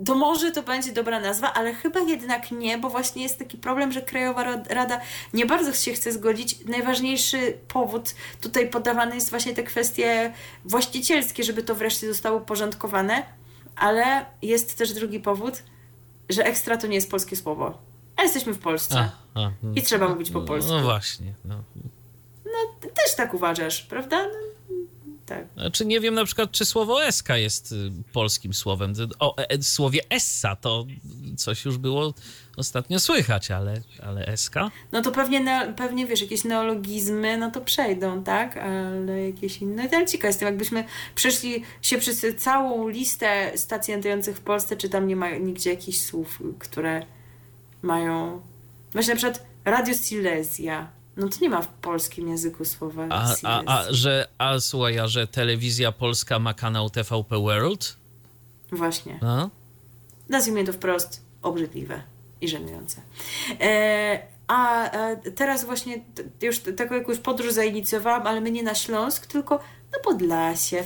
to może to będzie dobra nazwa, ale chyba jednak nie, bo właśnie jest taki problem, że Krajowa Ra- Rada nie bardzo się chce zgodzić. Najważniejszy powód tutaj podawany jest właśnie te kwestie właścicielskie, żeby to wreszcie zostało uporządkowane, ale jest też drugi powód, że ekstra to nie jest polskie słowo. A jesteśmy w Polsce. A, a, I trzeba mówić po polsku. No właśnie. No. Ty też tak uważasz, prawda? No, tak. Znaczy nie wiem na przykład, czy słowo eska jest y, polskim słowem. O e, słowie essa to coś już było ostatnio słychać, ale, ale eska? No to pewnie, ne, pewnie wiesz, jakieś neologizmy, no to przejdą, tak? Ale jakieś inne. Ale ciekawe jestem, jakbyśmy przeszli się przez całą listę stacji nadających w Polsce, czy tam nie ma nigdzie jakichś słów, które mają. Właśnie na przykład Radio Silesia. No to nie ma w polskim języku słowa A, a, a, że, a słuchaj, a że telewizja polska ma kanał TVP World? Właśnie. No? nazwijmy to wprost, obrzydliwe i żenujące. E, a e, teraz właśnie już taką jakąś podróż zainicjowałam, ale my nie na Śląsk, tylko na Podlasie.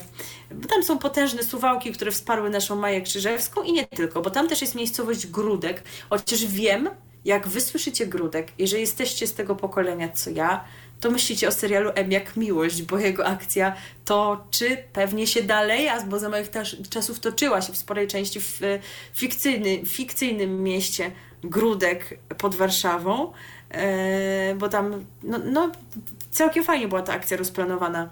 Bo tam są potężne suwałki, które wsparły naszą Maję Krzyżewską i nie tylko, bo tam też jest miejscowość Grudek. Chociaż wiem, jak wy słyszycie Grudek, jeżeli jesteście z tego pokolenia co ja, to myślicie o serialu M jak miłość, bo jego akcja toczy pewnie się dalej, a bo za moich czasów toczyła się w sporej części w e, fikcyjny, fikcyjnym mieście Grudek pod Warszawą, e, bo tam no, no, całkiem fajnie była ta akcja rozplanowana.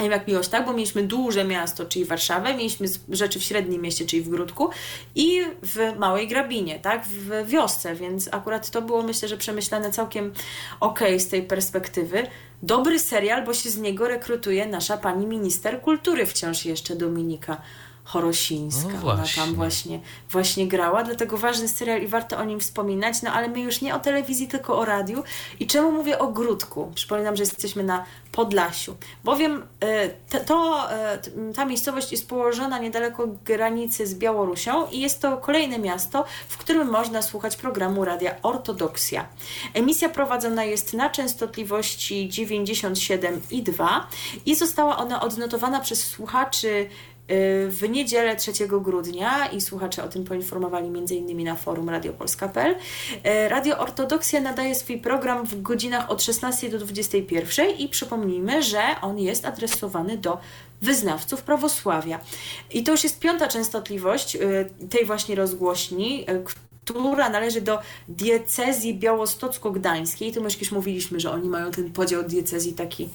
Jak miłość, tak? Bo mieliśmy duże miasto, czyli Warszawę, mieliśmy rzeczy w średnim mieście, czyli w Grudku i w Małej Grabinie, tak? W wiosce, więc akurat to było myślę, że przemyślane całkiem okej z tej perspektywy. Dobry serial, bo się z niego rekrutuje nasza pani minister kultury wciąż jeszcze, Dominika Chorosińska. No Ona tam właśnie, właśnie grała, dlatego ważny serial i warto o nim wspominać, no ale my już nie o telewizji, tylko o radiu. I czemu mówię o Grudku? Przypominam, że jesteśmy na Podlasiu, bowiem e, to, e, t- ta miejscowość jest położona niedaleko granicy z Białorusią i jest to kolejne miasto, w którym można słuchać programu Radia Ortodoksja. Emisja prowadzona jest na częstotliwości 97,2 i została ona odnotowana przez słuchaczy w niedzielę 3 grudnia i słuchacze o tym poinformowali m.in. na forum radiopolska.pl. E, Radio Ortodoksja nadaje swój program w godzinach od 16 do 21 i przypomnijmy, że on jest adresowany do wyznawców prawosławia. I to już jest piąta częstotliwość e, tej właśnie rozgłośni, która należy do diecezji białostocko-gdańskiej. Tu już mówiliśmy, że oni mają ten podział diecezji taki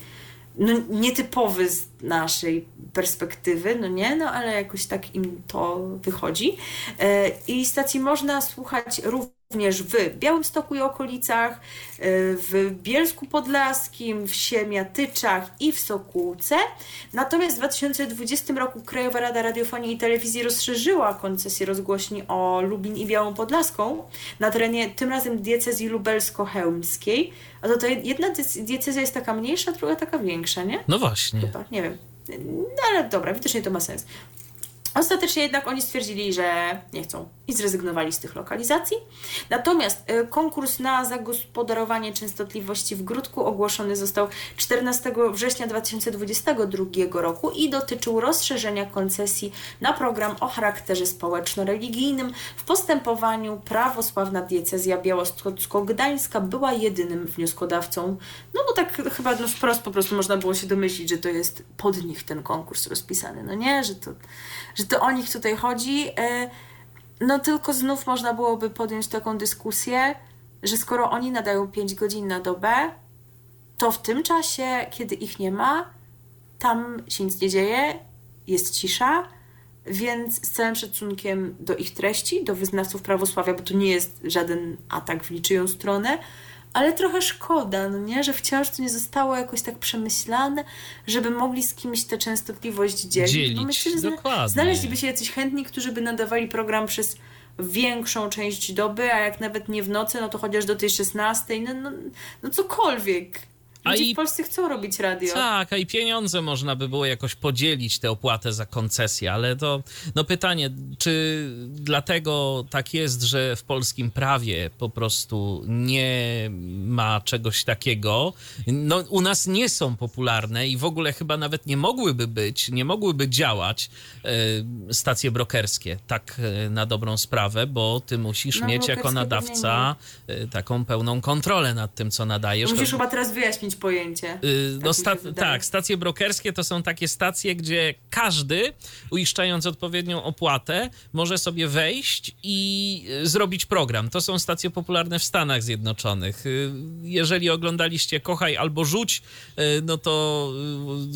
no, nietypowy z naszej perspektywy, no nie, no ale jakoś tak im to wychodzi. E, I stacji można słuchać również również w Białymstoku i okolicach, w Bielsku Podlaskim, w Siemiatyczach i w Sokółce. Natomiast w 2020 roku Krajowa Rada Radiofonii i Telewizji rozszerzyła koncesję rozgłośni o Lublin i Białą Podlaską na terenie tym razem diecezji lubelsko-chełmskiej. A to, to jedna diecezja jest taka mniejsza, druga taka większa, nie? No właśnie. Chyba, nie wiem. No ale dobra, widocznie to ma sens. Ostatecznie jednak oni stwierdzili, że nie chcą i zrezygnowali z tych lokalizacji. Natomiast y, konkurs na zagospodarowanie częstotliwości w Grudku ogłoszony został 14 września 2022 roku i dotyczył rozszerzenia koncesji na program o charakterze społeczno-religijnym. W postępowaniu prawosławna diecezja białostocko-gdańska była jedynym wnioskodawcą. No bo tak chyba no wprost po prostu można było się domyślić, że to jest pod nich ten konkurs rozpisany. No nie, że to, że to o nich tutaj chodzi. Y, no tylko znów można byłoby podjąć taką dyskusję, że skoro oni nadają 5 godzin na dobę, to w tym czasie, kiedy ich nie ma, tam się nic nie dzieje, jest cisza, więc z całym szacunkiem do ich treści, do wyznawców prawosławia, bo to nie jest żaden atak w niczyją stronę, ale trochę szkoda, no nie? że wciąż to nie zostało jakoś tak przemyślane, żeby mogli z kimś tę częstotliwość dzielić. dzielić. Myślę, że znaleźliby się jacyś chętni, którzy by nadawali program przez większą część doby, a jak nawet nie w nocy, no to chociaż do tej 16, no, no, no cokolwiek. A i w Polsce chcą robić radio. Tak, a i pieniądze można by było jakoś podzielić tę opłatę za koncesję, ale to no pytanie, czy dlatego tak jest, że w polskim prawie po prostu nie ma czegoś takiego. No u nas nie są popularne i w ogóle chyba nawet nie mogłyby być, nie mogłyby działać e, stacje brokerskie tak e, na dobrą sprawę, bo ty musisz no, mieć jako nadawca e, taką pełną kontrolę nad tym, co nadajesz. Musisz to... chyba teraz wyjaśnić pojęcie. Yy, no sta tak, stacje brokerskie to są takie stacje, gdzie każdy, uiszczając odpowiednią opłatę, może sobie wejść i y, zrobić program. To są stacje popularne w Stanach Zjednoczonych. Y, jeżeli oglądaliście Kochaj albo Rzuć, y, no to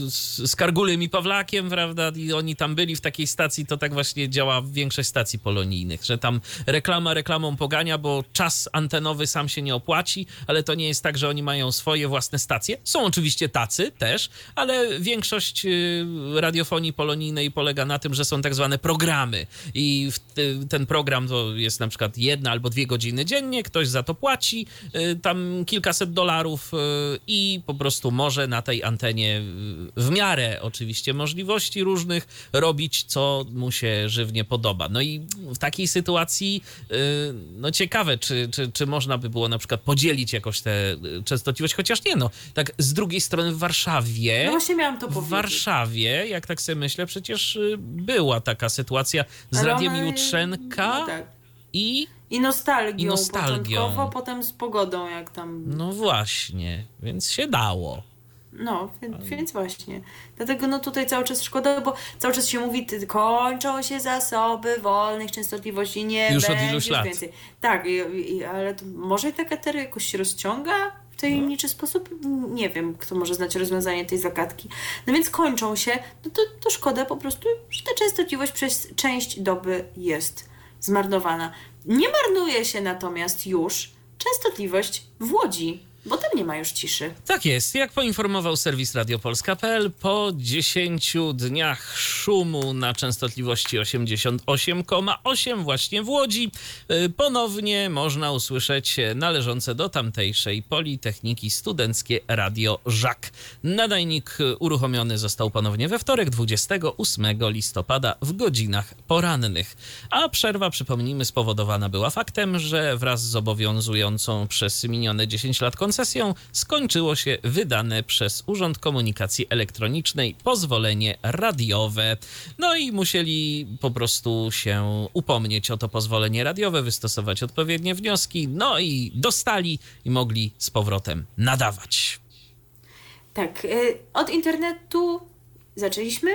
z Kargulem i Pawlakiem, prawda, i oni tam byli w takiej stacji, to tak właśnie działa większość stacji polonijnych, że tam reklama reklamą pogania, bo czas antenowy sam się nie opłaci, ale to nie jest tak, że oni mają swoje własne stacje. Są oczywiście tacy też, ale większość y, radiofonii polonijnej polega na tym, że są tak zwane programy. I ten program to jest na przykład jedna albo dwie godziny dziennie, ktoś za to płaci y, tam kilkaset dolarów y, i po prostu może na tej antenie w miarę oczywiście możliwości różnych robić, co mu się żywnie podoba. No i w takiej sytuacji no ciekawe, czy, czy, czy można by było na przykład podzielić jakoś tę częstotliwość, chociaż nie, no tak z drugiej strony w Warszawie. No właśnie miałam to powiedzieć. W Warszawie, jak tak sobie myślę, przecież y, była taka sytuacja z Ale Radiem Jutrzenka. No tak. I i nostalgią, I nostalgią. potem z pogodą, jak tam. No właśnie, więc się dało. No, więc, więc, właśnie. Dlatego no tutaj cały czas szkoda, bo cały czas się mówi, kończą się zasoby wolnych częstotliwości, nie Już od iluś lat. więcej. Tak, i, i, ale to może ta etery jakoś się rozciąga? Tajemniczy sposób. Nie wiem, kto może znać rozwiązanie tej zagadki. No więc kończą się, no to, to szkoda po prostu, że ta częstotliwość przez część doby jest zmarnowana. Nie marnuje się natomiast już częstotliwość w Łodzi. Bo tam nie ma już ciszy. Tak jest. Jak poinformował serwis radiopolska.pl, po 10 dniach szumu na częstotliwości 88,8 właśnie w Łodzi y, ponownie można usłyszeć należące do tamtejszej Politechniki Studenckie Radio Żak. Nadajnik uruchomiony został ponownie we wtorek 28 listopada w godzinach porannych. A przerwa, przypomnijmy, spowodowana była faktem, że wraz z obowiązującą przez minione 10 lat koncesją skończyło się wydane przez Urząd Komunikacji Elektronicznej pozwolenie radiowe. No i musieli po prostu się upomnieć o to pozwolenie radiowe, wystosować odpowiednie wnioski, no i dostali i mogli z powrotem nadawać. Tak, y, od internetu zaczęliśmy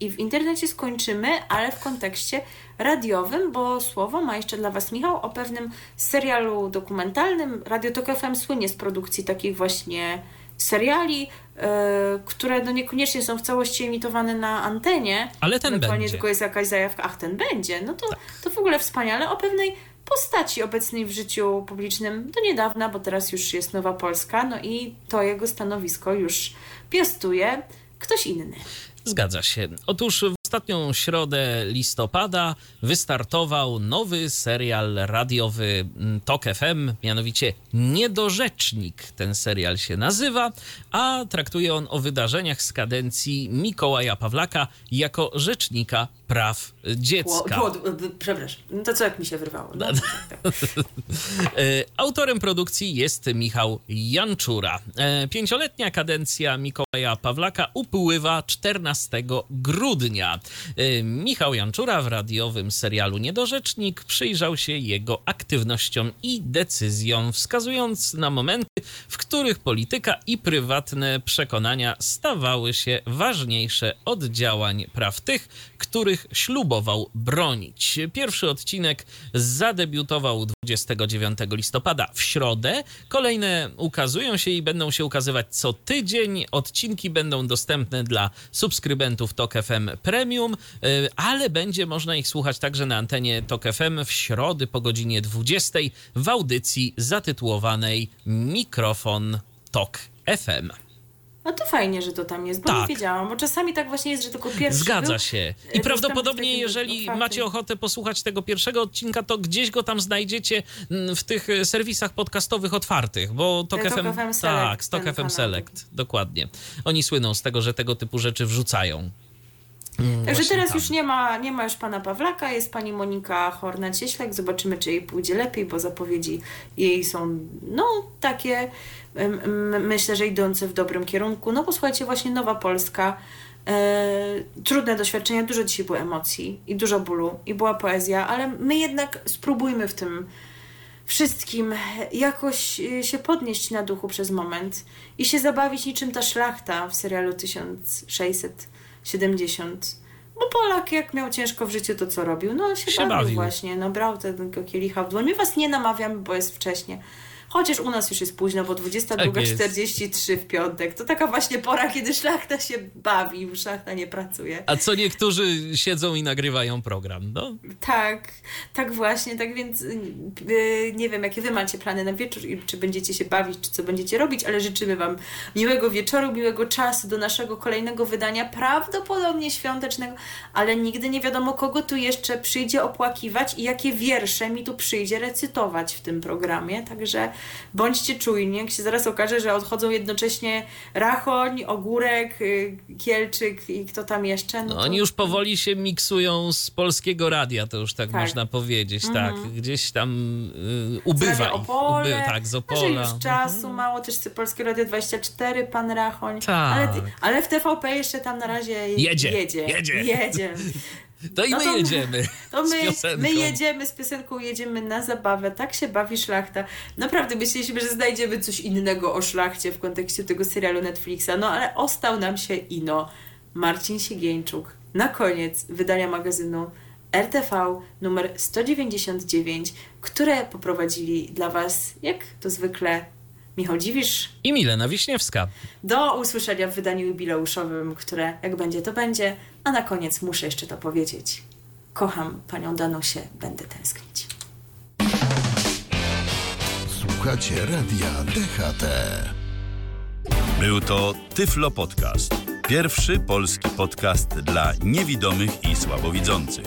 i w internecie skończymy, ale w kontekście radiowym, bo słowo ma jeszcze dla Was Michał o pewnym serialu dokumentalnym. Radio Tok FM słynie z produkcji takich właśnie seriali, yy, które no niekoniecznie są w całości emitowane na antenie. Ale ten będzie. tylko jest jakaś zajawka, ach ten będzie, no to, tak. to w ogóle wspaniale o pewnej postaci obecnej w życiu publicznym do niedawna, bo teraz już jest Nowa Polska, no i to jego stanowisko już piastuje ktoś inny. Zgadza się. Otóż ostatnią środę listopada wystartował nowy serial radiowy mm, Tok FM, mianowicie Niedorzecznik. Ten serial się nazywa, a traktuje on o wydarzeniach z kadencji Mikołaja Pawlaka jako rzecznika praw dziecka. Ło, ło, przepraszam, no to co jak mi się wyrwało? No, tak, tak. E, Autorem produkcji jest Michał Janczura. E, Pięcioletnia kadencja Mikołaja Pawlaka upływa 14 grudnia. E, Michał Janczura w radiowym serialu Niedorzecznik przyjrzał się jego aktywnościom i decyzjom, wskazując na momenty, w których polityka i prywatne przekonania stawały się ważniejsze od działań praw tych, których ślubował bronić. Pierwszy odcinek zadebiutował 29 listopada w środę. Kolejne ukazują się i będą się ukazywać co tydzień. Odcinki będą dostępne dla subskrybentów Tok FM Premium, y, ale będzie można ich słuchać także na antenie Tok FM w środy po godzinie 20 w audycji zatytułowanej Mikrofon Tok FM. No to fajnie, że to tam jest, bo Tak. nie wiedziałam, bo czasami tak właśnie jest, że tylko pierwszy Zgadza był, się. e, I prawdopodobnie, jeżeli otwartym. macie ochotę posłuchać tego pierwszego odcinka, to gdzieś go tam znajdziecie mm, w tych e, serwisach podcastowych otwartych, bo Tok FM, FM Select, tak, Tok FM. Select, dokładnie. Oni słyną z tego, że tego typu rzeczy wrzucają. Mm, Także teraz tam. już nie ma, nie ma już pana Pawlaka, jest pani Monika Horna-Cieślak. Zobaczymy, czy jej pójdzie lepiej, bo zapowiedzi jej są, no, takie, myślę, że idące w dobrym kierunku. No, bo słuchajcie, właśnie Nowa Polska, e, trudne doświadczenia, dużo dzisiaj było emocji i dużo bólu i była poezja, ale my jednak spróbujmy w tym wszystkim jakoś y, się podnieść na duchu przez moment i się zabawić niczym ta szlachta w serialu 1670. Bo Polak jak miał ciężko w życiu, to co robił? No się, Się bawił, bawił. właśnie, no brał tego kielicha w dłoń. My was nie namawiamy, bo jest wcześnie. Chociaż u nas już jest późno, bo Tak 22.43 w piątek. To taka właśnie pora, kiedy szlachta się bawi, szlachta nie pracuje. A co niektórzy siedzą i nagrywają program, no? Tak, tak właśnie, tak więc yy, nie wiem, jakie wy macie plany na wieczór i czy będziecie się bawić, czy co będziecie robić, ale życzymy wam miłego wieczoru, miłego czasu do naszego kolejnego wydania, prawdopodobnie świątecznego, ale nigdy nie wiadomo, kogo tu jeszcze przyjdzie opłakiwać i jakie wiersze mi tu przyjdzie recytować w tym programie, także bądźcie czujni, jak się zaraz okaże, że odchodzą jednocześnie Rachoń, Ogórek, yy, Kielczyk i kto tam jeszcze. no to- oni już powoli się miksują z polskiego radia, to już tak, Tak. można powiedzieć, tak. Gdzieś tam y, ubywa Zdrawia ich. Opole, Uby, tak, z Że Opola. już czasu mało, też te Polskie Radio 24, pan Rachoń. Tak. Ale, ale w TVP jeszcze tam na razie Jedzie, jedzie. jedzie. jedzie. To i No my to- jedziemy To my, my jedziemy z piosenką, jedziemy na zabawę. Tak się bawi szlachta. Naprawdę myśleliśmy, że znajdziemy coś innego o szlachcie w kontekście tego serialu Netflixa. No ale ostał nam się ino Marcin Siegieńczuk. Na koniec wydania magazynu RTV numer 199, które poprowadzili dla Was, jak to zwykle, Michał Dziwisz. I Milena Wiśniewska. Do usłyszenia w wydaniu jubileuszowym, które jak będzie, to będzie. A na koniec muszę jeszcze to powiedzieć. Kocham panią Danusię, będę tęsknić. Słuchacie radia DHT. Był to Tyflo Podcast. Pierwszy polski podcast dla niewidomych i słabowidzących.